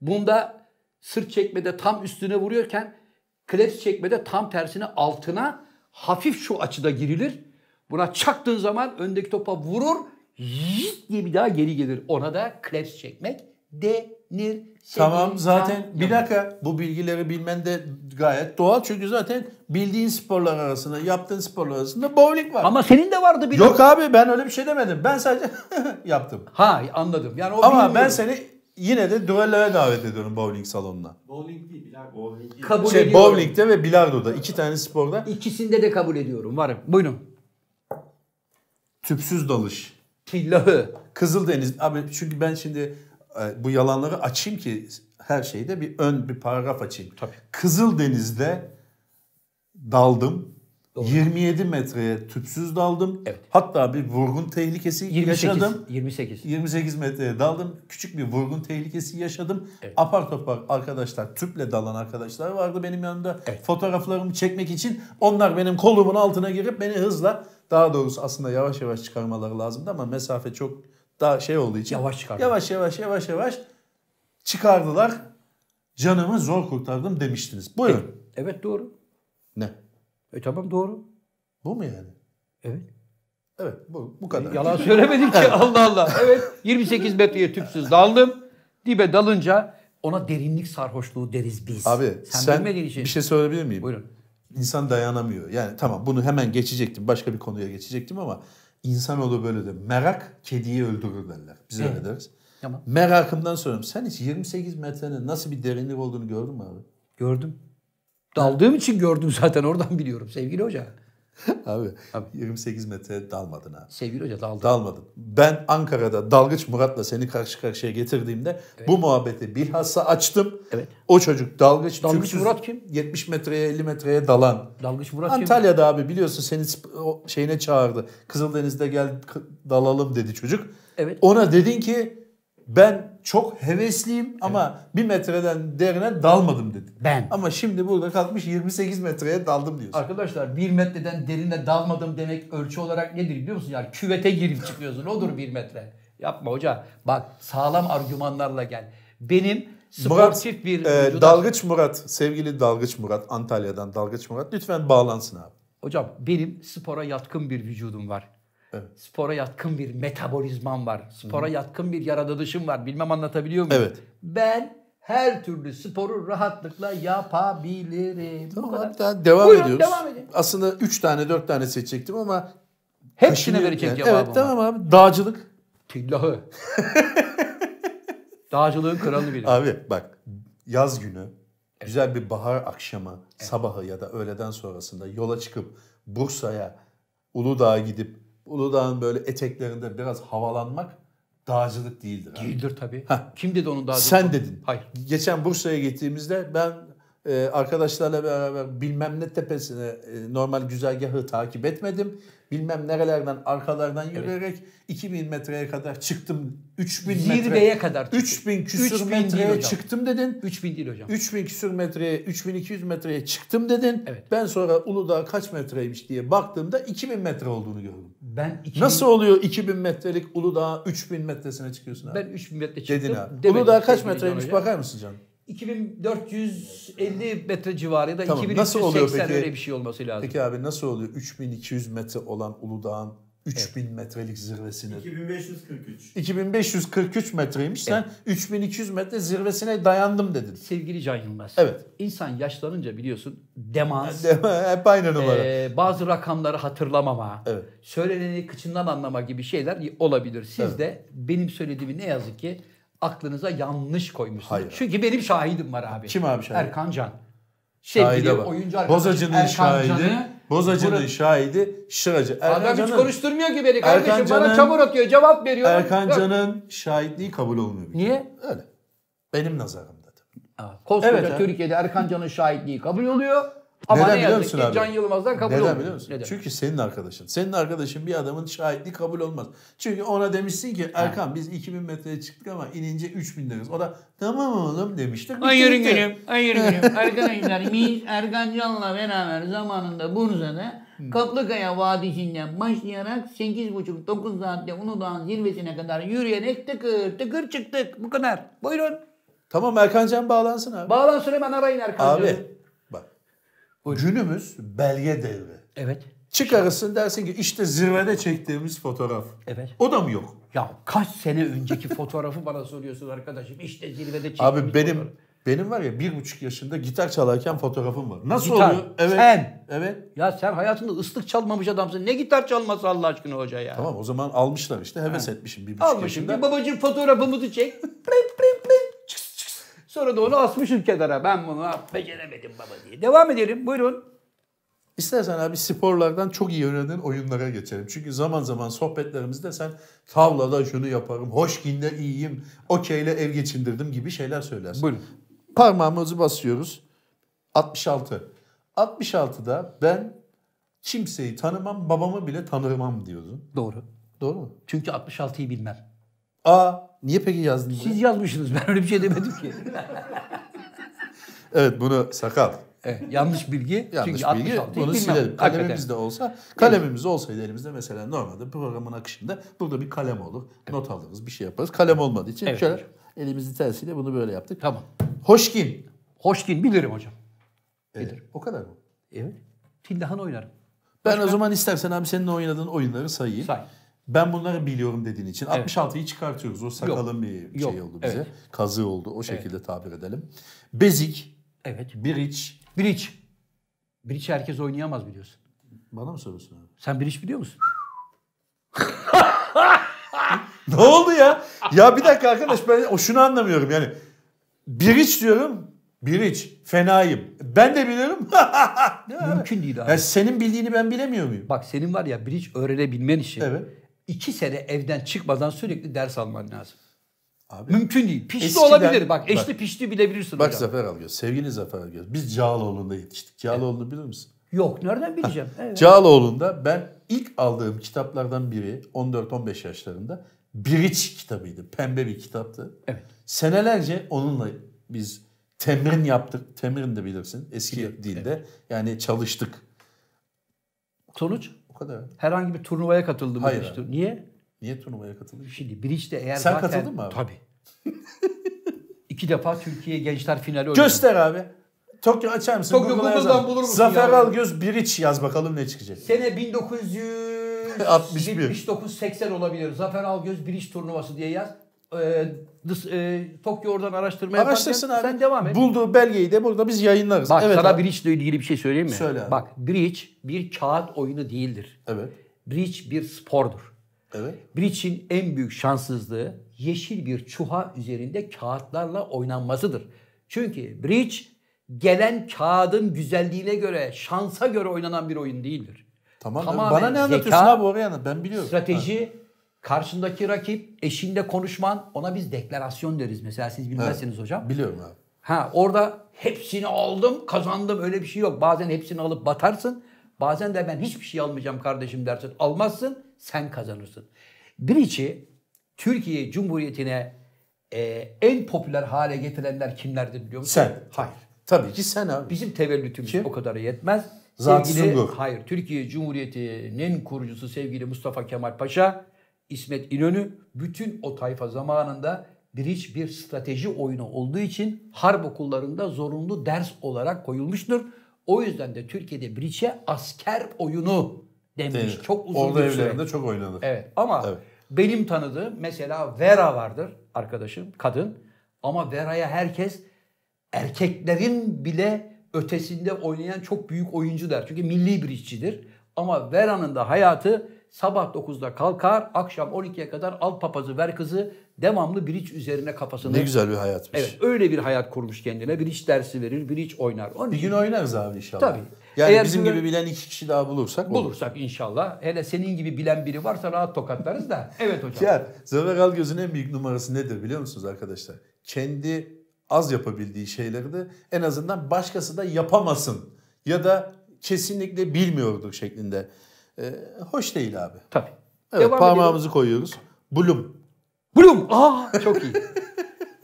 Bunda sırt çekmede tam üstüne vuruyorken kleps çekmede tam tersine altına hafif şu açıda girilir. Buna çaktığın zaman öndeki topa vurur. Yit diye bir daha geri gelir. Ona da kleps çekmek denir. Tamam Sevgili zaten Can bir dakika bu bilgileri bilmen de gayet doğal. Çünkü zaten bildiğin sporlar arasında, yaptığın sporlar arasında bowling var. Ama senin de vardı bir Yok abi ben öyle bir şey demedim. Ben sadece yaptım. Ha anladım. Yani o Ama ben bilmiyorum. seni yine de düelloya davet ediyorum bowling salonuna. Bowling değil bilardo. Bowling değil. kabul Şey ediyorum. bowling'de ve bilardoda iki tane sporda İkisinde de kabul ediyorum. Varım. Buyurun. tüpsüz dalış. Tillahı. Kızıldeniz abi çünkü ben şimdi bu yalanları açayım ki her şeyde bir ön bir paragraf açayım. Tabii. Kızıldeniz'de daldım. 27 metreye tüpsüz daldım. Evet. Hatta bir vurgun tehlikesi 28. yaşadım. 28. 28 metreye daldım. Küçük bir vurgun tehlikesi yaşadım. Evet. Apar topar arkadaşlar, tüple dalan arkadaşlar vardı benim yanımda. Evet. Fotoğraflarımı çekmek için onlar benim kolumun altına girip beni hızla daha doğrusu aslında yavaş yavaş çıkarmaları lazımdı ama mesafe çok daha şey olduğu için Yavaş çıkardı. Yavaş yavaş yavaş yavaş çıkardılar. Canımı zor kurtardım demiştiniz. Buyurun. Evet doğru. Ne? E tamam doğru. Bu mu yani? Evet. Evet bu, bu kadar. Yalan söylemedim ki Allah Allah. Evet 28 metreye tüpsüz daldım. Dibe dalınca ona derinlik sarhoşluğu deriz biz. Abi sen, sen, bilmediğin için. bir şey söyleyebilir miyim? Buyurun. İnsan dayanamıyor. Yani tamam bunu hemen geçecektim. Başka bir konuya geçecektim ama insanoğlu böyle de merak kediyi öldürür derler. Biz öyle Evet. deriz. Tamam. Merakımdan soruyorum. Sen hiç 28 metrenin nasıl bir derinlik olduğunu gördün mü abi? Gördüm. Daldığım için gördüm zaten oradan biliyorum sevgili hoca. Abi, Abi. 28 metre dalmadın abi. Sevgili hoca daldım. Dalmadın. Ben Ankara'da Dalgıç Murat'la seni karşı karşıya getirdiğimde bu muhabbeti bilhassa açtım. Evet. O çocuk dalgıç, Dalgıç tüpsüz Murat kim? 70 metreye 50 metreye dalan. Dalgıç Murat kim? Antalya'da abi biliyorsun seni şeyine çağırdı. Kızıldeniz'de gel dalalım dedi çocuk. Evet. Ona dedin ki ben çok hevesliyim ama bir metreden derine dalmadım dedin. Ben. Ama şimdi burada kalkmış 28 metreye daldım diyorsun. Arkadaşlar bir metreden derine dalmadım demek ölçü olarak nedir biliyor musun? Yani küvete girip çıkıyorsun. Odur bir metre. Yapma hoca. Bak sağlam argümanlarla gel. Benim sportif bir e, vücuda- Dalgıç Murat, sevgili Dalgıç Murat, Antalya'dan Dalgıç Murat lütfen bağlansın abi. Hocam benim spora yatkın bir vücudum var. Evet. Spora yatkın bir metabolizmam var. Spora yatkın bir yaratılışım var. Bilmem anlatabiliyor muyum? Evet. Ben her türlü sporu rahatlıkla yapabilirim. Bu Tamam kadar. abi, daha devam Buyurun, ediyoruz. devam edin. Aslında 3 tane 4 tane seçecektim ama Hepsine verecek yani. cevabım Evet tamam abi. Dağcılık. Tillahı. Dağcılığın kralı benim. Abi bak yaz günü güzel bir bahar akşamı sabahı ya da öğleden sonrasında yola çıkıp Bursa'ya Uludağ'a gidip Uludağ'ın böyle eteklerinde biraz havalanmak dağcılık değildir. Abi. Değildir tabii. Heh. Kim dedi onun dağcılık? Sen dedin. Hayır. Geçen Bursa'ya gittiğimizde ben e, arkadaşlarla beraber bilmem ne tepesine e, normal güzergahı takip etmedim. Bilmem nerelerden arkalardan yürüyerek 2000 metreye kadar çıktım. 3000 metre. Zirveye kadar çıktım. 3000 küsür 3000 değil metreye çıktım dedin. 3000 değil hocam. 3000 küsür metreye, 3200 metreye çıktım dedin. Evet. Ben sonra Uludağ kaç metreymiş diye baktığımda 2000 metre olduğunu gördüm. Ben 2000, Nasıl oluyor 2000 metrelik Uludağ 3000 metresine çıkıyorsun abi? Ben 3000 metre çıktım. Dedin abi. demedim Uludağ kaç metreymiş bakar mısın canım? 2450 metre civarı ya da Tamam, 2380 nasıl oluyor peki? öyle bir şey olması lazım. Peki abi nasıl oluyor 3200 metre olan Uludağ'ın 3000 metrelik zirvesine? 2543. 2543 metreymiş. Sen 3200 metre zirvesine dayandım dedin. Sevgili Can Yılmaz. Evet. İnsan yaşlanınca biliyorsun demans, Hep aynı numara. e, bazı rakamları hatırlamama, Evet. söyleneni kıçından anlama gibi şeyler olabilir. Siz Evet. de benim söylediğimi ne yazık ki aklınıza yanlış koymuşsunuz. Hayır. Çünkü benim şahidim var abi. Kim abi şahit? Erkan Can. Sevgili Şahide bak. oyuncu arkadaşım Bozacı'nın Erkan şahidi, Can'ı Bozacı'nın Burada- şahidi Şıracı. Adam hiç Can'ın, konuşturmuyor ki beni kardeşim. Bana Can'ın- çamur atıyor, cevap veriyor. Erkan Yok. Can'ın şahitliği kabul olmuyor. bir kere. Niye? Öyle. Benim nazarımda. tabii. Koskoca Evet, ha. Türkiye'de Erkan Can'ın şahitliği kabul oluyor. Ama Neden ne biliyor musun ki abi? Can Yılmaz'dan kabul Neden olmuyor. biliyor musun? Neden? Çünkü senin arkadaşın. Senin arkadaşın bir adamın şahitliği kabul olmaz. Çünkü ona demişsin ki Erkan biz 2000 metreye çıktık ama inince 3000 deriz. O da tamam oğlum demiştir. bitti Hayır günüm, hayır günüm. Arkadaşlar biz Erkan Can'la beraber zamanında Bursa'da Kaplıkaya Vadisi'nden başlayarak 8,5-9 saatte Uludağ'ın zirvesine kadar yürüyerek tıkır tıkır çıktık. Bu kadar. Buyurun. Tamam Erkan Can bağlansın abi. Bağlansın hemen arayın Erkan Can'ı. abi bak günümüz belge devri. Evet. Çıkarırsın dersin ki işte zirvede çektiğimiz fotoğraf. Evet. O da mı yok? Ya kaç sene önceki fotoğrafı bana soruyorsun arkadaşım. İşte zirvede çektiğimiz Abi benim fotoğraf. benim var ya bir buçuk yaşında gitar çalarken fotoğrafım var. Nasıl Gitar. oluyor? Evet. Sen. Evet. Ya sen hayatında ıslık çalmamış adamsın. Ne gitar çalması Allah aşkına hoca ya. Tamam o zaman almışlar işte heves etmişim bir buçuk Almışım yaşında. bir babacığım fotoğrafımızı çek. Prim, prim, prim. Çıks. Sonra da onu asmışım kenara. Ben bunu beceremedim baba diye. Devam edelim. Buyurun. İstersen abi sporlardan çok iyi oynadığın oyunlara geçelim. Çünkü zaman zaman sohbetlerimizde sen tavlada şunu yaparım, hoşginde iyiyim, okeyle ev geçindirdim gibi şeyler söylersin. Buyurun. Parmağımızı basıyoruz. 66. 66'da ben kimseyi tanımam, babamı bile tanırmam diyordun. Doğru. Doğru mu? Çünkü 66'yı bilmem. Aa, niye peki yazdın? buraya? Siz yazmışsınız. Ben öyle bir şey demedim ki. Evet bunu sakal. Evet, yanlış bilgi. Yanlış Çünkü bilgi. 66'yı Bunu silelim. Kalemimiz de olsa, kalemimiz olsaydı elimizde mesela normalde programın akışında burada bir kalem olur. Not alırız, bir şey yaparız. Kalem olmadığı için Evet şöyle hocam. elimizin tersiyle bunu böyle yaptık. Tamam. Hoşgin. Hoşgin bilirim hocam. Evet, o kadar mı? Evet. Tildahan oynarım. Ben o zaman istersen abi senin oynadığın oyunları sayayım. Say. Ben bunları biliyorum dediğin için 66'yı çıkartıyoruz. O sakalın bir Yok. şey oldu bize. Evet. Kazığı oldu. O şekilde tabir edelim. Bezik, Evet. bridge. Bridge. Bridge herkes oynayamaz biliyorsun. Bana mı soruyorsun abi? Sen bridge biliyor musun? Ne oldu ya? Ya bir dakika arkadaş ben o şunu anlamıyorum yani. Biriç diyorum. Biriç. Fenayım. Ben de biliyorum. Mümkün değil abi. Ya senin bildiğini ben bilemiyor muyum? Bak senin var ya bridge öğrenebilmen için Evet. İki sene evden çıkmadan sürekli ders alman lazım. Abi. Mümkün değil. Pişti Eskiden- olabilir. Bak eşli Bak. pişti bilebilirsin Bak hocam. Zafer Algöz. Sevgili Zafer Algöz. Biz Cağaloğlu'nda yetiştik. Cağaloğlu'nu bilir misin? Yok nereden bileceğim? Evet. Cağaloğlu'nda ben ilk aldığım kitaplardan biri 14-15 yaşlarında Biriç kitabıydı. Pembe bir kitaptı. Evet. Senelerce onunla biz temrin yaptık. Temrin de bilirsin eski dilde. Yani çalıştık. Sonuç Kadar. herhangi bir turnuvaya katıldım. Hayır. Niye? Niye turnuvaya katıldın? Şimdi Bridge'de eğer Sen zaten... katıldın mı abi? Tabii. İki defa Türkiye Gençler Finali oynadı. Göster abi. Tokyo açar mısın? Tokyo Google'dan yazalım. bulur musun Zafer ya? Algöz Biriç yaz bakalım ne çıkacak. Sene 1961 80 olabilir. Zafer Algöz Bridge turnuvası diye yaz. Dış- e, Tokyo oradan araştırma Araştırsın yaparken abi. Sen devam et. Bulduğu belgeyi de burada biz yayınlarız. Bak evet sana abi. Bridge ile ilgili bir şey söyleyeyim mi? Söyle abi. Bak Bridge bir kağıt oyunu değildir. Evet. Bridge bir spordur. Evet. Bridge'in en büyük şanssızlığı yeşil bir çuha üzerinde kağıtlarla oynanmasıdır. Çünkü Bridge gelen kağıdın güzelliğine göre, şansa göre oynanan bir oyun değildir. Tamam. Tamamen Bana ne anlatıyorsun zeka, abi oraya. Ben biliyorum. Strateji, karşındaki rakip, eşinde konuşman, ona biz deklarasyon deriz. Mesela siz bilmezsiniz hocam. Ha, biliyorum abi. Ha orada hepsini aldım, kazandım öyle bir şey yok. Bazen hepsini alıp batarsın. Bazen de ben hiçbir şey almayacağım kardeşim dersin. Almazsın, sen kazanırsın. Biriçi Türkiye Cumhuriyeti'ne e, en popüler hale getirenler kimlerdir biliyor musun? Sen. Hayır. Tabii ki sen abi. Bizim tevellütümüz Kim? o kadar yetmez. Zat-ı Sevgili, Sungur. hayır, Türkiye Cumhuriyeti'nin kurucusu sevgili Mustafa Kemal Paşa, İsmet İnönü bütün o tayfa zamanında Bridge bir strateji oyunu olduğu için harp okullarında zorunlu ders olarak koyulmuştur. O yüzden de Türkiye'de Bridge'e asker oyunu denmiş. Değil. Çok uzun Orada bir süre. evlerinde çok oynanır. Evet ama Evet. benim tanıdığım mesela Vera vardır arkadaşım kadın ama Vera'ya herkes erkeklerin bile ötesinde oynayan çok büyük oyuncu der. Çünkü milli bir işçidir. Ama Vera'nın da hayatı sabah 9'da kalkar, akşam 12'ye kadar al papazı ver kızı devamlı biriç üzerine kafasını. Ne güzel bir hayatmış. Evet öyle bir hayat kurmuş kendine. Biriç dersi verir, biriç oynar. Onun Bir gün oynarız abi inşallah. Tabii. Yani Eğer bizim gibi bilen iki kişi daha bulursak olur. bulursak inşallah. Hele senin gibi bilen biri varsa rahat tokatlarız da. Evet hocam. Ya Zafer Algöz'ün en büyük numarası nedir biliyor musunuz arkadaşlar? Kendi az yapabildiği şeyleri de en azından başkası da yapamasın. Ya da kesinlikle bilmiyordur şeklinde. Ee, hoş değil abi. Tabii. Evet Devam parmağımızı koyuyoruz. Bloom. Bloom. Aa çok iyi.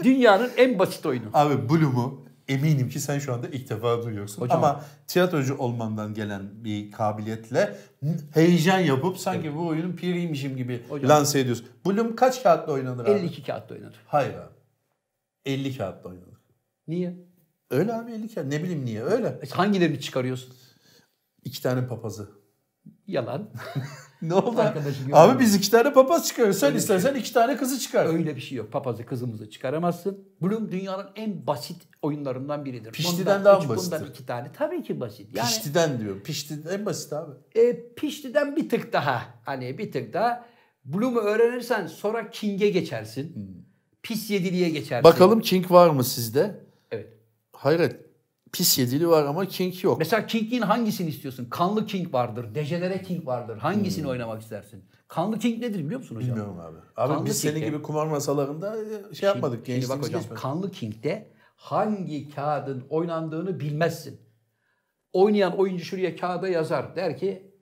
Dünyanın en basit oyunu. Abi Bloom'u eminim ki sen şu anda ilk defa duyuyorsun. Hocam. Ama tiyatrocu olmandan gelen bir kabiliyetle heyecan yapıp sanki bu oyunun piriymişim gibi Hocam. lanse ediyorsun. Bloom kaç kağıtla oynanır abi? 52 kağıtta oynanır. Hayır abi. 50 kağıtla oynanır. Niye? Öyle abi 50 kağıt. Ne bileyim niye öyle. E, Hangilerini çıkarıyorsun? İki tane papazı. Yalan. Ne oldu? Arkadaşı abi biz iki tane papaz çıkarıyoruz. Sen Öyle bir istersen iki tane kızı çıkar. Öyle bir şey yok. Papazı kızımızı çıkaramazsın. Bloom dünyanın en basit oyunlarından biridir. Piştiden Bundan daha üç, basittir? Bundan iki tane. Tabii ki basit. Yani Piştiden diyor. Pişti en basit abi. e, piştiden bir tık daha. Hani bir tık daha. Bloom'u öğrenirsen sonra King'e geçersin. Pis yediliğe geçersin. Bakalım King var mı sizde? Evet. Hayret. Pis yedili var ama King yok. Mesela King'in hangisini istiyorsun? Kanlı King vardır, dejenere King vardır. Hangisini oynamak istersin? Kanlı King nedir biliyor musun hocam? Bilmiyorum abi. Abi Kanlı biz senin King'de- gibi kumar masalarında e, şey yapmadık. Şimdi bak hocam geçmedi. Kanlı King'de hangi kağıdın oynandığını bilmezsin. Oynayan oyuncu şuraya kağıda yazar. Der ki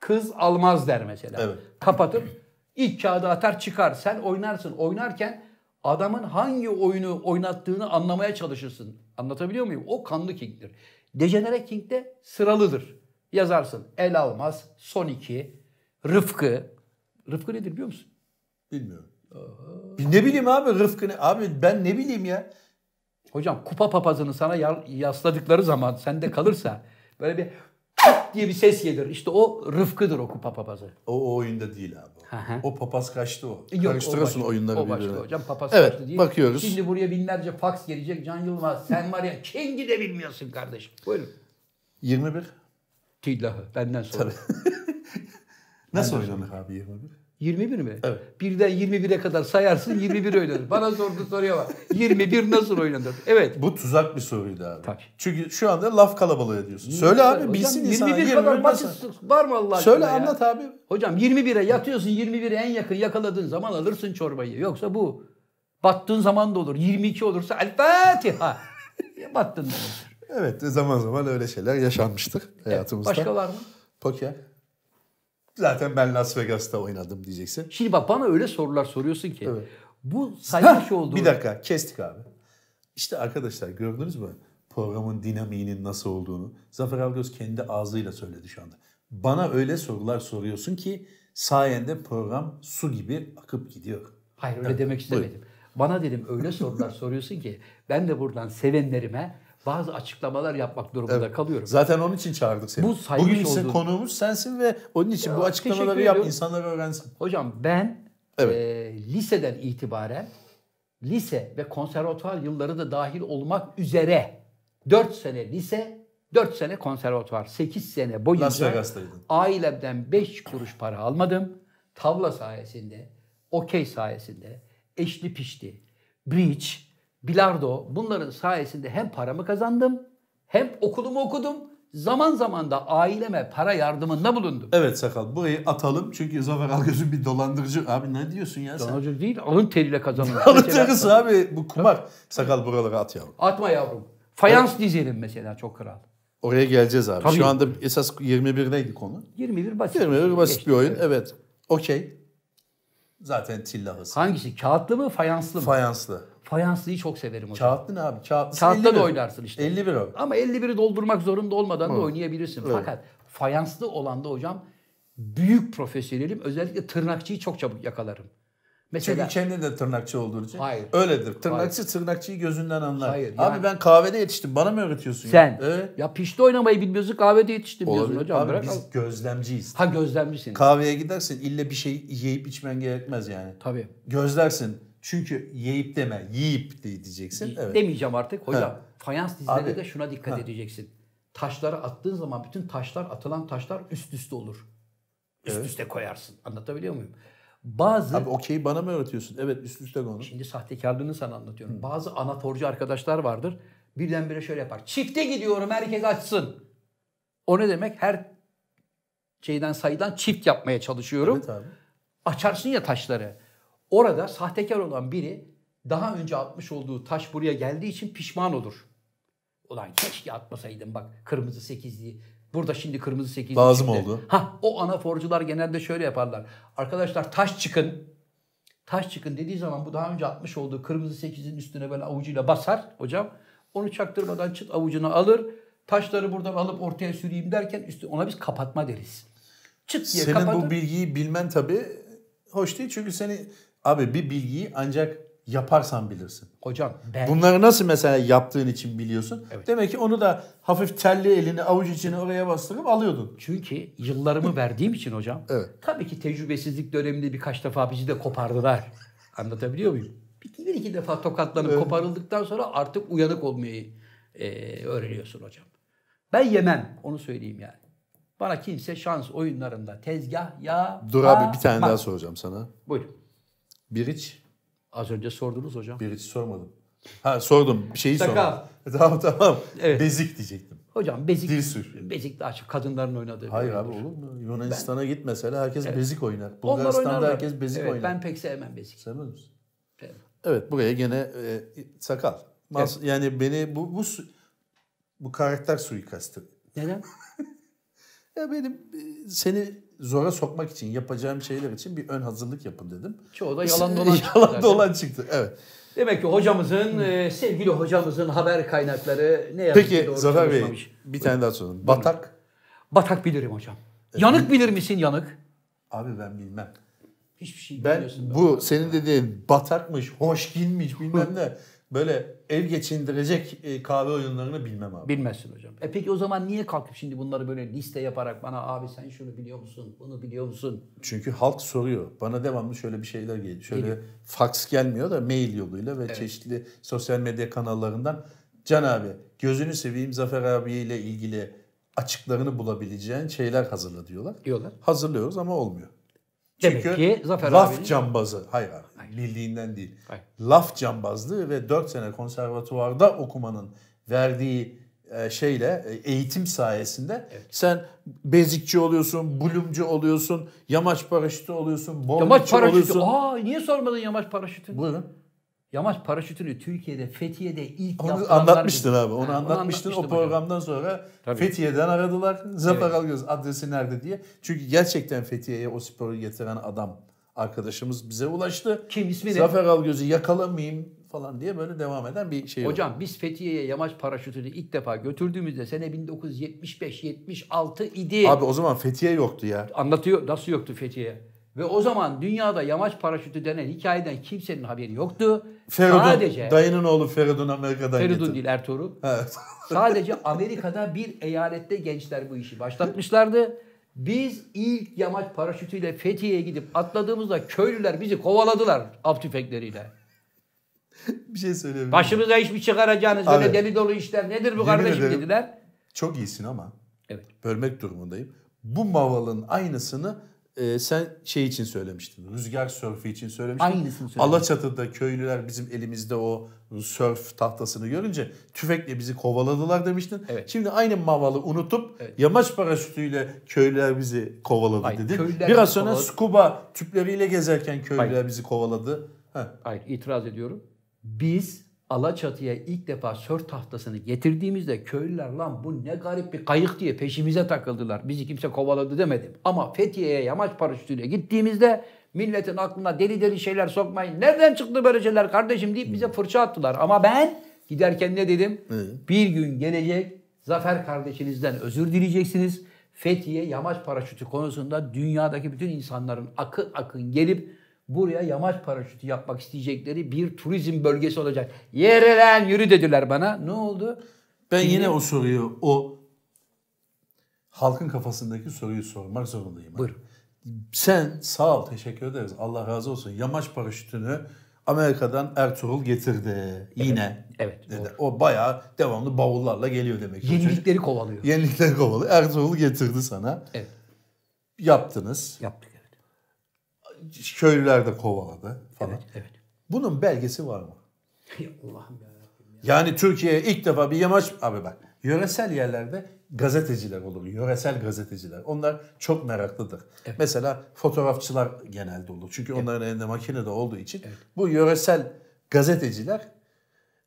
kız almaz der mesela. Evet. Kapatıp ilk kağıdı atar çıkar. Sen oynarsın. Oynarken adamın hangi oyunu oynattığını anlamaya çalışırsın. Anlatabiliyor muyum? O Kanlı King'dir. Dejenere King'de sıralıdır. Yazarsın. El almaz, son iki, Rıfkı. Rıfkı nedir biliyor musun? Bilmiyorum. Ne bileyim abi Rıfkı ne? Abi ben ne bileyim ya. Hocam kupa papazını sana ya- yasladıkları zaman sende kalırsa böyle bir diye bir ses gelir. İşte o Rıfkı'dır o kupa papazı. O, o oyunda değil abi. Hı hı. O papaz kaçtı o. Yok, Karıştırıyorsun o başka, oyunları o başka birbirine. hocam papaz Evet, kaçtı değil. bakıyoruz. Şimdi buraya binlerce fax gelecek. Can Yılmaz sen var ya King'i de bilmiyorsun kardeşim. Buyurun. 21. Tillahı benden sonra. Nasıl oynanır abi 21? 21 mi? Evet. Birden 21'e kadar sayarsın 21 oynanır. Bana sordu soruya bak. 21 nasıl oynanır? Evet. Bu tuzak bir soruydu abi. Tabii. Çünkü şu anda laf kalabalığı ediyorsun. Söyle abi Hocam, bilsin 21 insanlar. 21 kadar basit var mı Allah Söyle ya? anlat abi. Hocam 21'e yatıyorsun 21'e en yakın yakaladığın zaman alırsın çorbayı. Yoksa bu battığın zaman da olur. 22 olursa El Fatiha. Battın da olur. Evet zaman zaman öyle şeyler yaşanmıştır hayatımızda. Başka var mı? Poker. Zaten ben Las Vegas'ta oynadım diyeceksin. Şimdi bak bana öyle sorular soruyorsun ki. Evet. Bu saymış olduğu... Bir dakika kestik abi. İşte arkadaşlar gördünüz mü programın dinamiğinin nasıl olduğunu? Zafer Algöz kendi ağzıyla söyledi şu anda. Bana öyle sorular soruyorsun ki sayende program su gibi akıp gidiyor. Hayır öyle demek istemedim. Bana dedim öyle sorular soruyorsun ki ben de buradan sevenlerime bazı açıklamalar yapmak durumunda kalıyorum. Zaten onun için çağırdık seni. Bu Bugün ise olduğun- konuğumuz sensin ve onun için Ya, bu açıklamaları yap insanlar öğrensin. Hocam ben Evet. e, liseden itibaren lise ve konservatuvar yılları da dahil olmak üzere 4 sene lise, 4 sene konservatuvar, 8 sene boyunca ailemden 5 kuruş para almadım. Tavla sayesinde, okey sayesinde, eşli pişti, bridge, bilardo bunların sayesinde hem paramı kazandım hem okulumu okudum. Zaman zaman da aileme para yardımında bulundum. Evet Sakal burayı atalım çünkü Zafer Algöz'ün bir dolandırıcı. Abi ne diyorsun ya sen? Dolandırıcı değil, alın teriyle kazanılmış. Dolandırıcısı abi bu kumar. Sakal buraları at yavrum. Atma yavrum. Fayans dizelim mesela çok kral. Oraya geleceğiz abi. Tabii. Şu anda esas 21'deydi konu. 21 basit. 21 basit Geçti. bir oyun. Evet. Okey. Zaten tillahız. Hangisi? Kağıtlı mı, fayanslı mı? Fayanslı. Fayanslıyı çok severim hocam. Kağıtlı ne abi? Kağıtlı Kağıtta da oynarsın işte. 51 o. Ama 51'i doldurmak zorunda olmadan da oynayabilirsin. Evet. Fakat fayanslı olan da hocam büyük profesyonelim. Özellikle tırnakçıyı çok çabuk yakalarım. Mesela Çünkü kendin de tırnakçı olduğu için. Hayır. Öyledir. Tırnakçı tırnakçıyı gözünden anlar. Hayır, Abi yani- ben kahvede yetiştim. Bana mı öğretiyorsun sen ya? Evet. ya pişti oynamayı bilmiyorsun kahvede yetiştim diyorsun Olabilir. hocam. Abi Bırak biz al. gözlemciyiz. Ha gözlemcisin. Kahveye gidersin ille bir şey yiyip içmen gerekmez yani. Tabii. Gözlersin. Çünkü yiyip deme, yiyip de diyeceksin. Evet. Demeyeceğim artık hocam. Ha. Fayans dizilerinde de şuna dikkat Ha. edeceksin. Taşları attığın zaman bütün taşlar atılan taşlar üst üste olur. Üst Evet. üste koyarsın. Anlatabiliyor muyum? Bazı Abi okey bana mı öğretiyorsun? Evet üst üste konu. Şimdi sahtekarlığını sana anlatıyorum. Bazı anatorcu arkadaşlar vardır. Birdenbire şöyle yapar. Çifte gidiyorum herkes açsın. O ne demek? Her şeyden sayıdan çift yapmaya çalışıyorum. Evet abi. Açarsın ya taşları. Orada sahtekar olan biri daha önce atmış olduğu taş buraya geldiği için pişman olur. Ulan keşke atmasaydım bak kırmızı sekizliği. Burada şimdi kırmızı sekizliği Lazım çıktı. oldu. Ha o anaforcular genelde şöyle yaparlar. Arkadaşlar taş çıkın. Taş çıkın dediği zaman bu daha önce atmış olduğu kırmızı sekizin üstüne böyle avucuyla basar hocam. Onu çaktırmadan çıt avucuna alır. Taşları buradan alıp ortaya süreyim derken üstü ona biz kapatma deriz. Çıt diye Senin kapatır. bu bilgiyi bilmen tabii hoş değil. Çünkü seni abi bir bilgiyi ancak yaparsan bilirsin. Hocam ben Bunları nasıl mesela yaptığın için biliyorsun? Demek ki onu da hafif telli elini avuç içine oraya bastırıp alıyordun. Çünkü yıllarımı verdiğim için hocam. Evet. Tabii ki tecrübesizlik döneminde birkaç defa bizi de kopardılar. Anlatabiliyor muyum? Bir, bir iki defa tokatlanıp koparıldıktan sonra artık uyanık olmayı e, öğreniyorsun hocam. Ben yemem onu söyleyeyim yani. Bana kimse şans oyunlarında tezgah ya Dur abi bir tane daha soracağım sana. Buyurun. Bir iç. Az önce sordunuz hocam. Bir iç sormadım. Ha sordum. Bir şeyi Sakal. sordum. Tamam tamam. Evet. Bezik diyecektim. Hocam bezik, Dil sür. bezik daha çok kadınların oynadığı. bir Hayır abi olur mu? Yunanistan'a git mesela herkes bezik oynar. Bulgaristan'da oynarlar. herkes bezik evet, oynar. Ben pek sevmem bezik. Sevmez misin? Sevmem. Evet buraya gene e, sakal. Mas- Yani beni bu bu bu karakter suikastı. Neden? Ya benim e, seni zora sokmak için yapacağım şeyler için bir ön hazırlık yapın dedim. Çoğu da yalan dolan çıktı Yalan dolan çıktı. Evet. Demek ki hocamızın, e, sevgili hocamızın haber kaynakları ne yazık ki Peki doğru Zafer Bey bir tane daha soralım. Batak. Batak bilirim hocam. Yanık bilir misin yanık? Abi ben bilmem. Hiçbir şey Ben bilmiyorsun. bu senin dediğin batakmış, hoşginmiş bilmem ne böyle ev geçindirecek e, kahve oyunlarını bilmem abi. Bilmezsin hocam. E peki o zaman niye kalkıp şimdi bunları böyle liste yaparak bana abi sen şunu biliyor musun, bunu biliyor musun? Çünkü halk soruyor. Bana devamlı şöyle bir şeyler geliyor. Şöyle fax gelmiyor da mail yoluyla ve çeşitli sosyal medya kanallarından Can abi gözünü seveyim Zafer abiyle ilgili açıklarını bulabileceğin şeyler hazırla diyorlar. Diyorlar. Hazırlıyoruz ama olmuyor. Demek Çünkü ki Zafer laf abinin- cambazı. Hayır abi. Bildiğinden değil. Hayır. Laf cambazlığı ve 4 sene konservatuvarda okumanın verdiği e, şeyle e, eğitim sayesinde sen bezikçi oluyorsun, bulumcu oluyorsun, yamaç paraşütü oluyorsun, Yamaç bombacı paraşütü. oluyorsun. Aa niye sormadın yamaç paraşütü? Buyurun. Yamaç paraşütünü Türkiye'de, Fethiye'de ilk Onu yaptıranlar anlatmıştın abi. Onu anlatmıştın. O anlatmıştım hocam. programdan sonra Tabii. Fethiye'den aradılar. Zafer Evet. Algöz adresi nerede diye. Çünkü gerçekten Fethiye'ye o sporu getiren adam arkadaşımız bize ulaştı. Kim, ismi ne? Zafer Algöz'ü yakalamayayım falan diye böyle devam eden bir şey oldu. Hocam biz Fethiye'ye yamaç paraşütünü ilk defa götürdüğümüzde sene 1975-76 idi. Abi o zaman Fethiye yoktu ya. Anlatıyor nasıl yoktu Fethiye. Ve o zaman dünyada yamaç paraşütü denen hikayeden kimsenin haberi yoktu. Feridun, Sadece dayının oğlu Feridun Amerika'dan Feridun getirdi. değil Ertuğrul. Evet. Sadece Amerika'da bir eyalette gençler bu işi başlatmışlardı. Biz ilk yamaç paraşütüyle Fethiye'ye gidip atladığımızda köylüler bizi kovaladılar av tüfekleriyle. bir şey söyleyeyim. Başımıza iş mi çıkaracağınız böyle deli dolu işler nedir bu kardeşim ederim. dediler. Çok iyisin ama Evet. bölmek durumundayım. Bu mavalın aynısını e, sen şey için söylemiştin. Rüzgar sörfü için söylemiştin. Aynısını söyledim. Alaçatı'da köylüler bizim elimizde o sörf tahtasını görünce tüfekle bizi kovaladılar demiştin. Evet. Şimdi aynı mavalı unutup Evet. yamaç paraşütüyle köylüler bizi kovaladı Hayır, dedin. köylüler Biraz sonra kovaladı. scuba tüpleriyle gezerken köylüler Hayır. bizi kovaladı. Heh. Hayır itiraz ediyorum. Biz Alaçatı'ya ilk defa sörf tahtasını getirdiğimizde köylüler lan bu ne garip bir kayık diye peşimize takıldılar. Bizi kimse kovaladı demedim. Ama Fethiye'ye yamaç paraşütüyle gittiğimizde milletin aklına deli deli şeyler sokmayın. Nereden çıktı böyle şeyler kardeşim deyip bize fırça attılar. Ama ben giderken ne dedim? Bir gün gelecek Zafer kardeşinizden özür dileyeceksiniz. Fethiye yamaç paraşütü konusunda dünyadaki bütün insanların akın akın gelip buraya yamaç paraşütü yapmak isteyecekleri bir turizm bölgesi olacak. Yere lan yürü dediler bana. Ne oldu? Ben Şimdi- yine o soruyu, o halkın kafasındaki soruyu sormak zorundayım. Buyur. Sen sağ ol, teşekkür ederiz. Allah razı olsun. Yamaç paraşütünü Amerika'dan Ertuğrul getirdi yine. Evet, Dedi. O bayağı devamlı bavullarla geliyor demek. Yenilikleri kovalıyor. Yenilikler kovalı. Ertuğrul getirdi sana. Evet. Yaptınız. Yaptık evet. Köylüler de kovaladı falan. Evet, evet. Bunun belgesi var mı? Ya Allah'ım ya. Yani Türkiye'ye ilk defa bir yamaç... Abi bak yöresel yerlerde gazeteciler olur. Yöresel gazeteciler. Onlar çok meraklıdır. Mesela fotoğrafçılar genelde olur. Çünkü onların elinde makine de olduğu için bu yöresel gazeteciler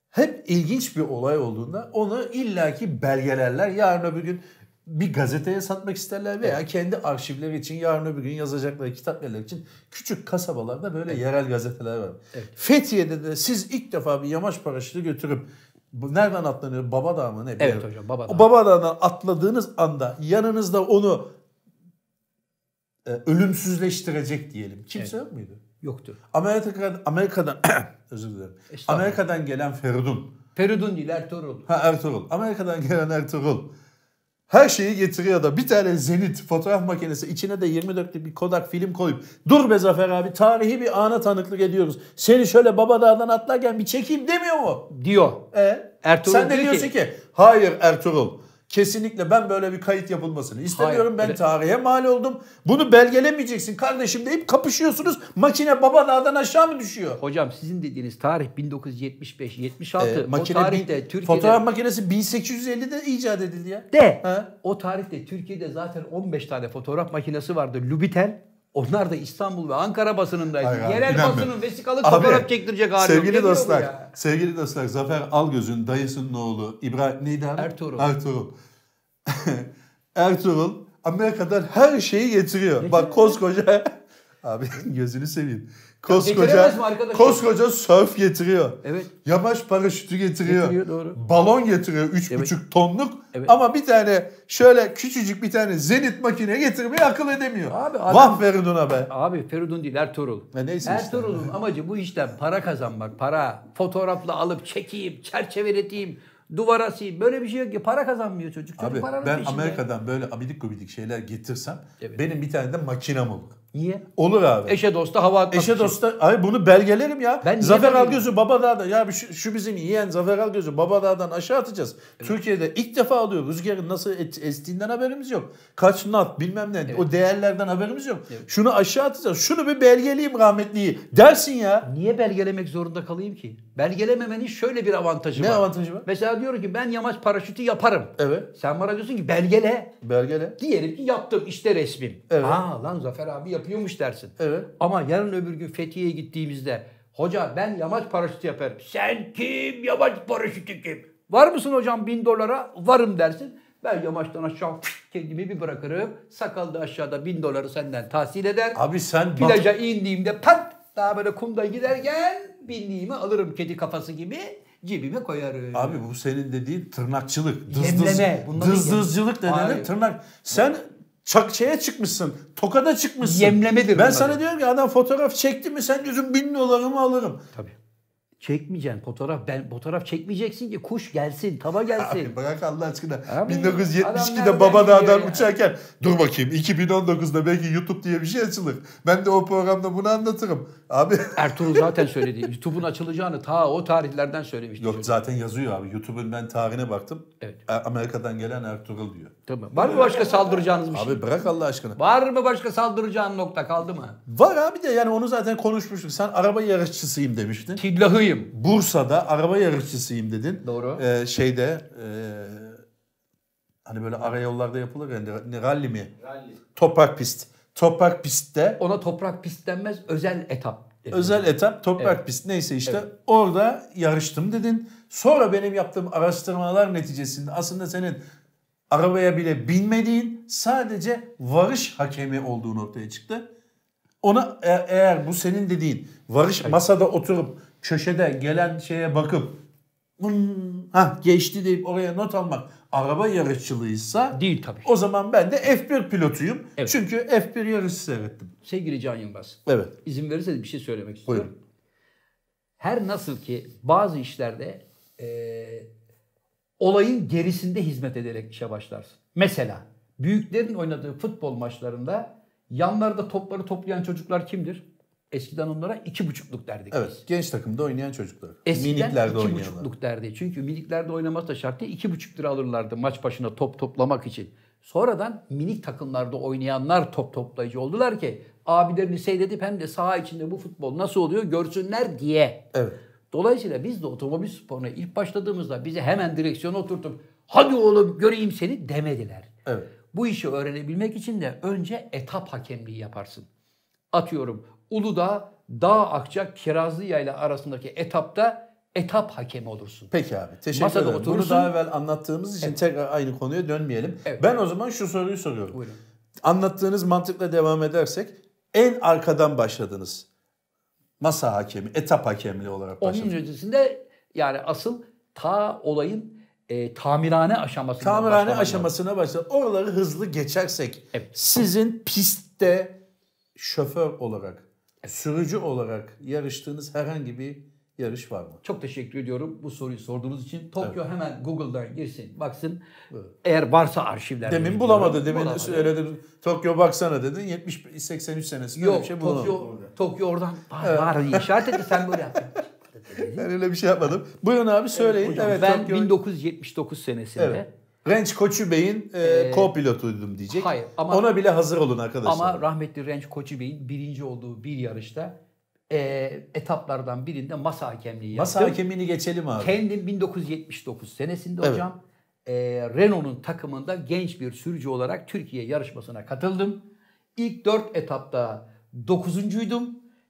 hep ilginç bir olay olduğunda onu illaki belgelerler. Yarın öbür gün bir gazeteye satmak isterler veya kendi arşivleri için yarın öbür gün yazacakları kitapları için küçük kasabalarda böyle yerel gazeteler var. Fethiye'de de siz ilk defa bir yamaç paraşütü götürüp nereden atlanıyor? Babadağ mı ne? Evet bilmiyorum. hocam, Babadağ. O Babadağ'dan atladığınız anda yanınızda onu e, ölümsüzleştirecek diyelim. Kimse yok muydu? Yoktu. Amerika'dan Amerika'dan özür dilerim. Amerika'dan gelen Feridun. Feridun değil Ertuğrul. Ha Ertuğrul. Amerika'dan gelen Ertuğrul. Her şeyi getiriyor da bir tane Zenit fotoğraf makinesi içine de 24'lük bir Kodak film koyup dur be Zafer abi tarihi bir ana tanıklık ediyoruz. Seni şöyle Babadağ'dan atlarken bir çekeyim demiyor mu? Diyor. E? Ertuğrul Sen de diyor diyorsun ki- ki hayır Ertuğrul Kesinlikle ben böyle bir kayıt yapılmasını istemiyorum. Hayır, ben öyle- tarihe mal oldum. Bunu belgelemeyeceksin kardeşim deyip kapışıyorsunuz. Makine baba dağdan aşağı mı düşüyor? Hocam sizin dediğiniz tarih 1975 76. Ee, o makine tarihte bin- Türkiye'de fotoğraf makinesi 1850'de icat edildi ya. de Ha? o tarihte Türkiye'de zaten 15 tane fotoğraf makinesi vardı. Lubitel. Onlar da İstanbul ve Ankara basınındaydı. Hayır Yerel inanmıyorum. basının vesikalı Abi, fotoğraf çektirecek hali Sevgili dostlar, sevgili dostlar Zafer Algöz'ün dayısının oğlu İbrahim neydi abi? Ertuğrul. Ertuğrul. Ertuğrul Amerika'dan her şeyi getiriyor. Bak koskoca abi gözünü seveyim. Koskoca koskoca surf getiriyor. Evet. Yamaç paraşütü getiriyor. Getiriyor, doğru. Balon getiriyor 3,5 tonluk. Evet. Ama bir tane şöyle küçücük bir tane zenit makine getirmeyi akıl edemiyor. Abi adam- Vah Feridun'a be. Abi Feridun değil Ertuğrul. E neyse işte. Ertuğrul'un amacı bu işten para kazanmak. Para. Fotoğrafla alıp çekeyim, çerçeveleteyim, duvara asayım. Böyle bir şey yok ki. Para kazanmıyor çocuk. Çocuk Abi ben peşinde. Amerika'dan böyle abidik gubidik şeyler getirsem Evet. benim bir tane de makinem olur. Niye? Olur abi. Eşe dosta hava atmak Eşe için. dosta ay bunu belgelerim ya. Ben Zafer? Algöz'ü Babadağ'da ya şu, şu bizim yeğen Zafer Algöz'ü Babadağ'dan aşağı atacağız. Türkiye'de ilk defa alıyor. Rüzgarın nasıl et- estiğinden haberimiz yok. Kaç knot bilmem ne o değerlerden haberimiz yok. Şunu aşağı atacağız. Şunu bir belgeleyeyim rahmetliyi dersin ya. Niye belgelemek zorunda kalayım ki? Belgelememenin şöyle bir avantajı Ne var. avantajı var? Mesela diyorum ki ben yamaç paraşütü yaparım. Evet. Sen bana diyorsun ki belgele. Belgele. Diyelim ki yaptım işte resmim. Evet. Aa lan Zafer abi yapıyormuş dersin. Evet. Ama yarın öbür gün Fethiye'ye gittiğimizde hoca ben yamaç paraşütü yaparım. Sen kim yamaç paraşütü kim? Var mısın hocam bin dolara? Varım dersin. Ben yamaçtan aşağı kendimi bir bırakırım. Sakal da aşağıda bin doları senden tahsil eder. Abi sen bak- Plaja indiğimde pat daha böyle kumda giderken binliğimi alırım kedi kafası gibi cebime koyarım. Abi bu senin dediğin tırnakçılık. Dız Yemleme. dız, dız dızcılık denilen tırnak. Sen çakçaya çıkmışsın. Tokada çıkmışsın. Yemlemedir Ben sana diyorum ki adam fotoğraf çekti mi sen diyorsun bin dolarımı alırım. Tabii. Çekmeyeceksin fotoğraf. Ben fotoğraf çekmeyeceksin ki kuş gelsin, tava gelsin. Abi bırak Allah aşkına. Abi, adam 1972'de nereden Babadağ'dan biliyor ya? uçarken dur bakayım 2019'da belki YouTube diye bir şey açılır. Ben de o programda bunu anlatırım. Abi Ertuğrul zaten söyledi. YouTube'un açılacağını ta o tarihlerden söylemişti. Yok çocuk. zaten yazıyor abi. YouTube'un ben tarihine baktım. Evet. E, Amerika'dan gelen Ertuğrul diyor. Tamam. Var mı başka saldıracağınız bir şey? Abi bırak Allah aşkına. Var mı başka saldıracağın nokta kaldı mı? Var abi de yani onu zaten konuşmuştuk. Sen araba yarışçısıyım demiştin. Tillahıyım. Bursa'da araba yarışçısıyım dedin. Doğru. Ee, şeyde e, hani böyle arayollarda yapılır ya ne, rally mi? Rally. Toprak pist. Toprak pistte Ona toprak pist denmez, özel etap. denir. özel etap toprak pist neyse işte orada yarıştım dedin. Sonra benim yaptığım araştırmalar neticesinde aslında senin arabaya bile binmediğin sadece varış hakemi olduğu ortaya çıktı. Ona e- eğer bu senin dediğin varış masada oturup köşede gelen şeye bakıp "Hmm, ha geçti deyip oraya not almak araba yarışçılığıysa Değil tabii. o zaman ben de F1 pilotuyum. Evet. Çünkü F1 yarışı seyrettim. Sevgili Can Yılmaz. Evet. İzin verirseniz bir şey söylemek istiyorum. Buyurun. Her nasıl ki bazı işlerde eee, olayın gerisinde hizmet ederek işe başlarsın. Mesela büyüklerin oynadığı futbol maçlarında yanlarda topları toplayan çocuklar kimdir? Eskiden onlara iki buçukluk derdik biz. Evet. Genç takımda oynayan çocuklar. Eskiden Miniklerde iki oynayanlar. buçukluk derdi. Çünkü miniklerde oynaması da şart değil. İki buçuk lira alırlardı maç başına top toplamak için. Sonradan minik takımlarda oynayanlar top toplayıcı oldular ki abilerini seyredip hem de saha içinde bu futbol nasıl oluyor görsünler diye. Evet. Dolayısıyla biz de otomobil sporuna ilk başladığımızda bize hemen direksiyona oturtup hadi oğlum göreyim seni demediler. Evet. Bu işi öğrenebilmek için de önce etap hakemliği yaparsın. Atıyorum Uludağ, Dağ Akça, Kirazlı Yayla arasındaki etapta etap hakemi olursun. Peki abi. Teşekkür Masada ederim. Bunu daha evvel anlattığımız için tekrar aynı konuya dönmeyelim. Evet. Ben o zaman şu soruyu soruyorum. Buyurun. Anlattığınız mantıkla devam edersek en arkadan başladınız. Masa hakemi, etap hakemliği olarak Onun başladınız. öncesinde yani asıl ta olayın e, tamirhane aşamasında Tamirhane aşamasına başladı. Oraları hızlı geçersek Evet. sizin pistte şoför olarak, sürücü olarak yarıştığınız herhangi bir yarış var mı? Çok teşekkür ediyorum bu soruyu sorduğunuz için. Tokyo hemen Google'dan girsin, baksın. Eğer varsa arşivler. Demin bulamadı. Demin Bulamadı. söyledim. Tokyo baksana dedin. 70 83 senesinde Yok, bir şey bulamadım. Tokyo, Tokyo oradan var, var diye işaret etti. Sen böyle yaptın. Ben öyle bir şey yapmadım. Buyurun abi söyleyin. Hocam, evet, ben Tokyo. 1979 senesinde Evet. Range Koçu Bey'in e, co-pilotuydum diyecek. hayır, ama- Ona bile hazır olun arkadaşlar. Ama rahmetli Renç Koçu Bey'in birinci olduğu bir yarışta e, etaplardan birinde masa hakemliği Masa yaptım. hakemini geçelim abi. Kendim 1979 senesinde Evet. hocam e, Renault'un takımında genç bir sürücü olarak Türkiye yarışmasına katıldım. İlk 4 etapta 9'uncuydum.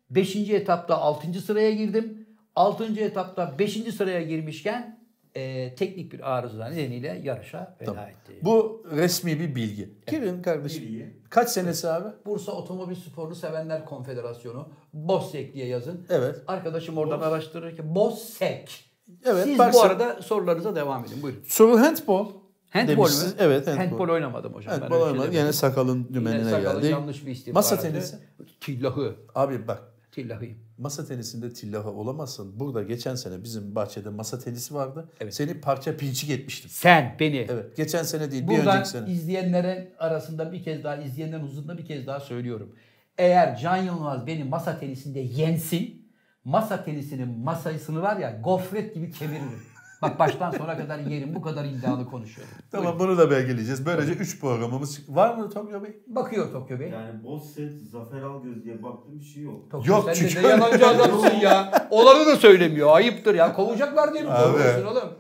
5. etapta 6. sıraya girdim. 6. etapta 5. sıraya girmişken e, teknik bir arıza nedeniyle yarışa veda etti. Bu resmi bir bilgi. Girin kardeşim. Kaç senesi abi? Bursa Otomobil Sporunu Sevenler Konfederasyonu BOSSEK diye yazın. Evet. Arkadaşım oradan araştırırken BOSSEK. Evet, Siz bak bu arada sorularınıza devam edin. Buyurun. Soru handball. Handball mu? demişsiniz. Evet handball. Handball oynamadım hocam. ben Handball öyle şey oynamadı. demedim. Yine sakalın Yine dümenine sakalın geldi. yanlış bir istihbaratı. Masa tenisi. Tillahı. Abi bak Tillahıyım. masa tenisinde tillaha olamazsın. Burada geçen sene bizim bahçede masa tenisi vardı. Evet. Seni parça pinçik etmiştim. Sen beni. Evet. Geçen sene değil bir Buradan önceki sene. izleyenlerin arasında bir kez daha, izleyenlerin huzurunda bir kez daha söylüyorum. Eğer Can Yılmaz beni masa tenisinde yensin, masa tenisinin masasını var ya gofret gibi kemiririm. Bak baştan sona kadar yerim. Bu kadar iddialı konuşuyorum. Tamam bunu da belgeleyeceğiz. Böylece 3 programımız var mı Tokyo Bey? Bakıyor Tokyo Bey. Yani boss set, Zafer Algöz diye baktım bir şey yok. Tokyo, Yok sen çünkü- de yalancı adamsın ya. Olanı da söylemiyor. Ayıptır ya. Kovacaklar diye mi Abi. kovuyorsun oğlum?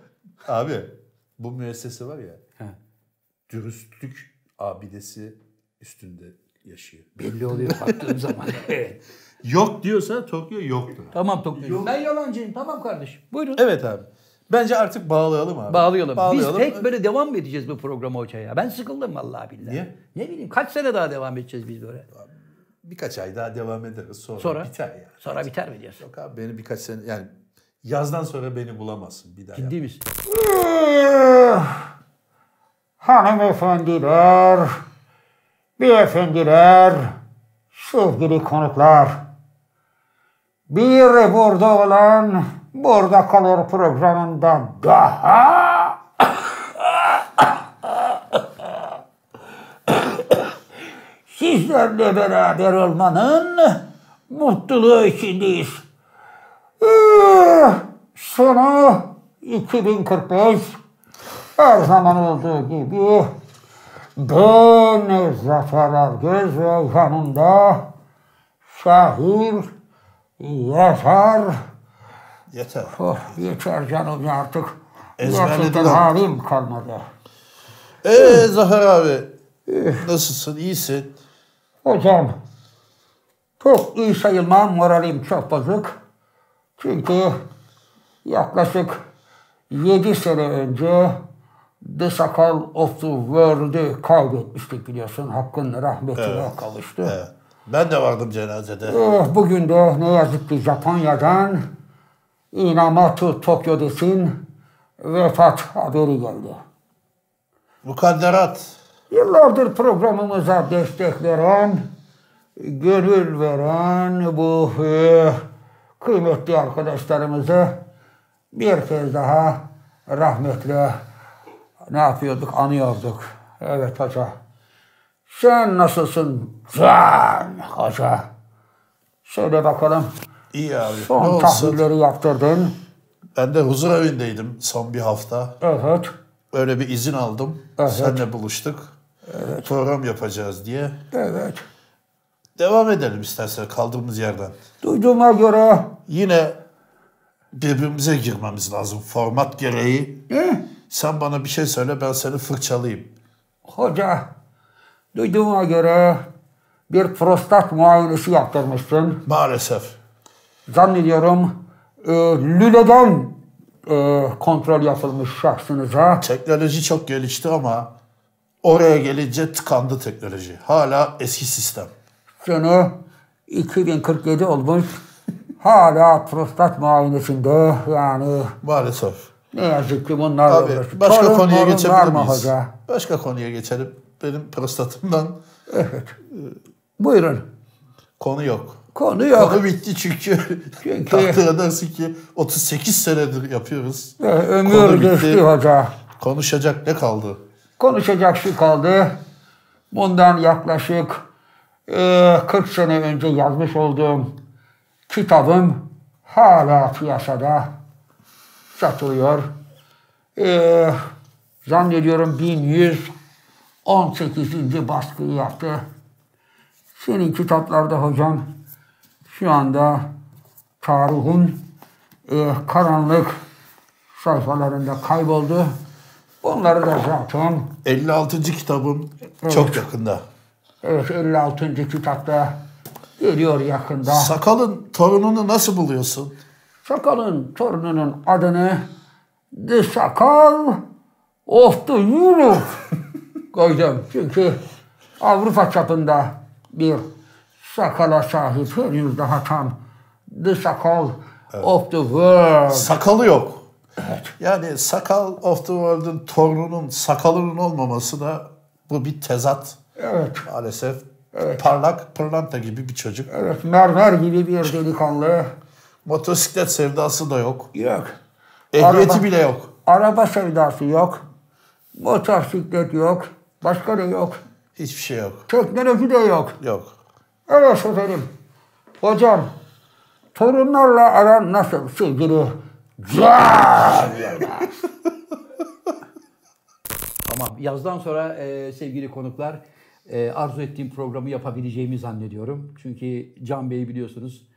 Abi bu müessese var ya He. dürüstlük abidesi üstünde yaşıyor. Belli oluyor baktığım zaman. Evet. Yok diyorsa Tokyo yoktur. Tamam Tokyo. Ben yalancıyım. Tamam kardeşim. Buyurun. Evet abi. Bence artık bağlayalım abi. Bağlayalım. Bağlayalım. Biz tek böyle devam mı edeceğiz bu programa hoca ya? Ben sıkıldım vallahi billahi. Niye? Ne bileyim kaç sene daha devam edeceğiz biz böyle? Birkaç ay daha devam ederiz sonra. Sonra? Biter ya. Sonra biter mi diyorsun? Yok abi beni birkaç sene yani yazdan sonra beni bulamazsın bir daha. Ciddi misin? Hanımefendiler, beyefendiler, sevgili konuklar. Bir burada olan burada kalır programında daha sizlerle beraber olmanın mutluluğu içindeyiz. Ee, Sonu 2045 her zaman olduğu gibi ben Zafer Algöz ve yanında şair, yazar, Yeter. oh, yeter canım ya artık gerçekten halim kalmadı. Eee Zafer abi. Nasılsın? İyisin. Hocam çok iyi sayılmam moralim çok bozuk. Çünkü yaklaşık 7 sene önce The Sakal of the World'ü kaybetmiştik biliyorsun. Hakkın rahmetine kavuştu. Evet. Ben de vardım cenazede. Eh, Bugün de ne yazık ki Japonya'dan Inamatu Tokyo'desin vefat haberi geldi. Mukadderat. Yıllardır programımıza destek veren, gönül veren bu e, kıymetli arkadaşlarımızı bir kez daha rahmetle ne yapıyorduk, anıyorduk. Evet hoca. Sen nasılsın Can hoca? Söyle bakalım. İyi abi. ne Son olsun? yaptırdın. Ben de huzur evindeydim son bir hafta. Evet. Öyle bir izin aldım. Evet. Seninle buluştuk. Program yapacağız diye. Evet. Devam edelim istersen kaldığımız yerden. Duyduğuma göre Yine birbirimize girmemiz lazım format gereği. ne? Sen bana bir şey söyle ben seni fırçalayayım. Hoca, duyduğuma göre bir prostat muayenesi yaptırmışsın. Maalesef. Zannediyorum e, lüleden e, kontrol yapılmış şahsınıza. Teknoloji çok gelişti ama oraya gelince tıkandı teknoloji. Hala eski sistem. Sene 2047 olmuş. Hala prostat muayenesinde yani Maalesef. ne yazık ki bunlarla Abi başka Torun konuya geçebilir miyiz? hoca? Başka konuya geçelim. Benim prostatımdan Buyurun. konu yok. Konu yok. Konu bitti çünkü. Çünkü- takdir edersin ki 38 senedir yapıyoruz. E, ömür geçti hoca. Konuşacak ne kaldı? konuşacak şey kaldı. Bundan yaklaşık e, 40 sene önce yazmış olduğum kitabım hala piyasada satılıyor. E, zannediyorum 1118. baskıyı yaptı. Senin kitaplarda hocam şu anda tarihin e, karanlık sayfalarında kayboldu. Bunları da zaten 56. kitabım çok yakında. evet 56. kitapta geliyor yakında. Sakalın torununu nasıl buluyorsun? Sakalın torununun adını The Sakal of the Europe koydum. Çünkü Avrupa çapında bir sakala sahip henüz daha tam The Sakal of the World. Sakalı yok. Yani sakal of the world'ın torununun sakalının olmaması da bu bir tezat. Evet, Maalesef parlak pırlanta gibi bir çocuk. evet mermer gibi bir delikanlı. Motosiklet sevdası da yok. Yok. Ehliyeti Araba- bile yok. Araba sevdası yok. Motosiklet yok. Başka da yok. Hiçbir şey yok. Teknoloji de yok. Yok. Evet efendim. Hocam, torunlarla aran nasıl sevgili? Can! Tamam. Yazdan sonra e, sevgili konuklar e, arzu ettiğim programı yapabileceğimi zannediyorum. Çünkü Can Bey biliyorsunuz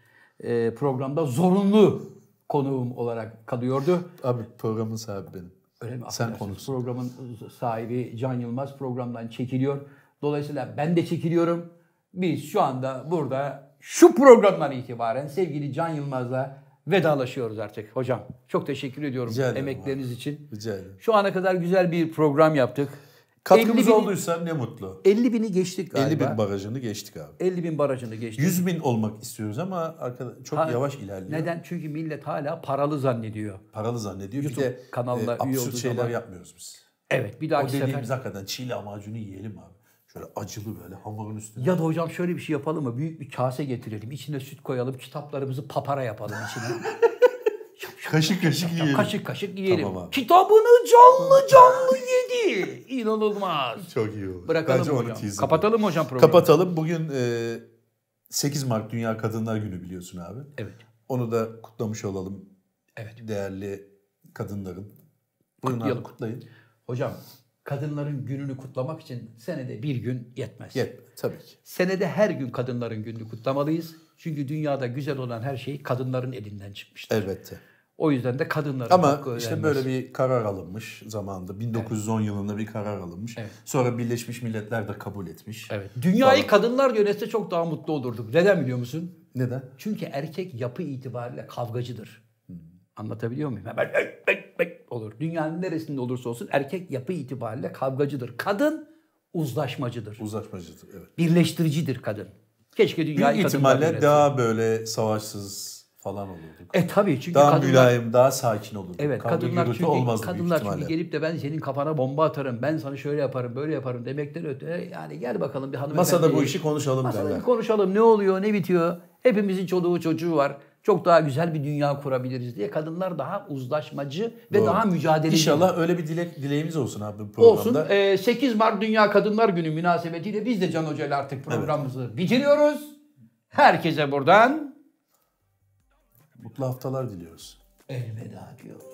e, programda zorunlu konuğum olarak kalıyordu. Abi programın sahibi benim. Öyle mi? Sen konuksun. Programın sahibi Can Yılmaz programdan çekiliyor. Dolayısıyla ben de çekiliyorum. Biz şu anda burada şu programdan itibaren sevgili Can Yılmaz'la vedalaşıyoruz artık. Hocam çok teşekkür ediyorum Rica emekleriniz için. Rica ederim. Şu ana kadar güzel bir program yaptık. 50 Katkımız bin- olduysa ne mutlu. 50 bini geçtik 50 galiba. bin barajını geçtik abi. 50 bin barajını geçtik. 100 bin olmak istiyoruz ama arkadaş çok Ha, yavaş ilerliyor. Neden? Çünkü millet hala paralı zannediyor. Paralı zannediyor. YouTube bir de kanalına e, absürt şeyler zaman- yapmıyoruz biz. Evet bir O dahaki sefer. dediğimiz hakikaten çiğ lahmacunu yiyelim abi. Şöyle acılı böyle hamurun üstüne. Ya da hocam şöyle bir şey yapalım mı? Büyük bir kase getirelim. İçine süt koyalım. Kitaplarımızı papara yapalım içine. kaşık kaşık yiyelim. kaşık kaşık yiyelim. Tamam abi. Kitabını canlı canlı yedi. İnanılmaz. Çok iyi olur. Bırakalım Bence onu hocam. teaser Kapatalım mı hocam programı? Kapatalım. Bugün e, 8 Mart Dünya Kadınlar Günü biliyorsun abi. Evet. Onu da kutlamış olalım. Evet. Değerli kadınların. Buyurun abi kutlayın. Hocam kadınların gününü kutlamak için senede bir gün yetmez. Yet. Tabii ki. Senede her gün kadınların gününü kutlamalıyız. Çünkü dünyada güzel olan her şey kadınların elinden çıkmıştır. Elbette. O yüzden de kadınların Ama hakkı işte ödenmez. böyle bir karar alınmış zamanında. 1910 yılında bir karar alınmış. Evet. Sonra Birleşmiş Milletler de kabul etmiş. Evet. Dünyayı Falan. kadınlar yönetse çok daha mutlu olurduk. Neden biliyor musun? Neden? Çünkü erkek yapı itibariyle kavgacıdır. Anlatabiliyor muyum? Hemen olur. Dünyanın neresinde olursa olsun erkek yapı itibariyle kavgacıdır. Kadın uzlaşmacıdır. Uzlaşmacıdır. Evet. Birleştiricidir kadın. Keşke dünyayı Büyük ihtimalle daha böyle savaşsız falan olurduk. E tabii çünkü daha kadınlar... mülayim, daha sakin olurduk. Evet Kavga kadınlar çünkü, olmazdı kadınlar çünkü gelip de ben senin kafana bomba atarım, ben sana şöyle yaparım, böyle yaparım demekten öte yani gel bakalım bir hanımefendi. Masada bu işi konuşalım Masada derler. konuşalım ne oluyor, ne bitiyor. Hepimizin çoluğu çocuğu var. Çok daha güzel bir dünya kurabiliriz diye kadınlar daha uzlaşmacı ve Doğru. daha mücadeleci. İnşallah öyle bir dilek, dileğimiz olsun abi bu programda. olsun. Ee, 8 Mart Dünya Kadınlar Günü münasebetiyle biz de Can Hoca ile artık programımızı bitiriyoruz. Herkese buradan Mutlu haftalar diliyoruz. elveda diyoruz.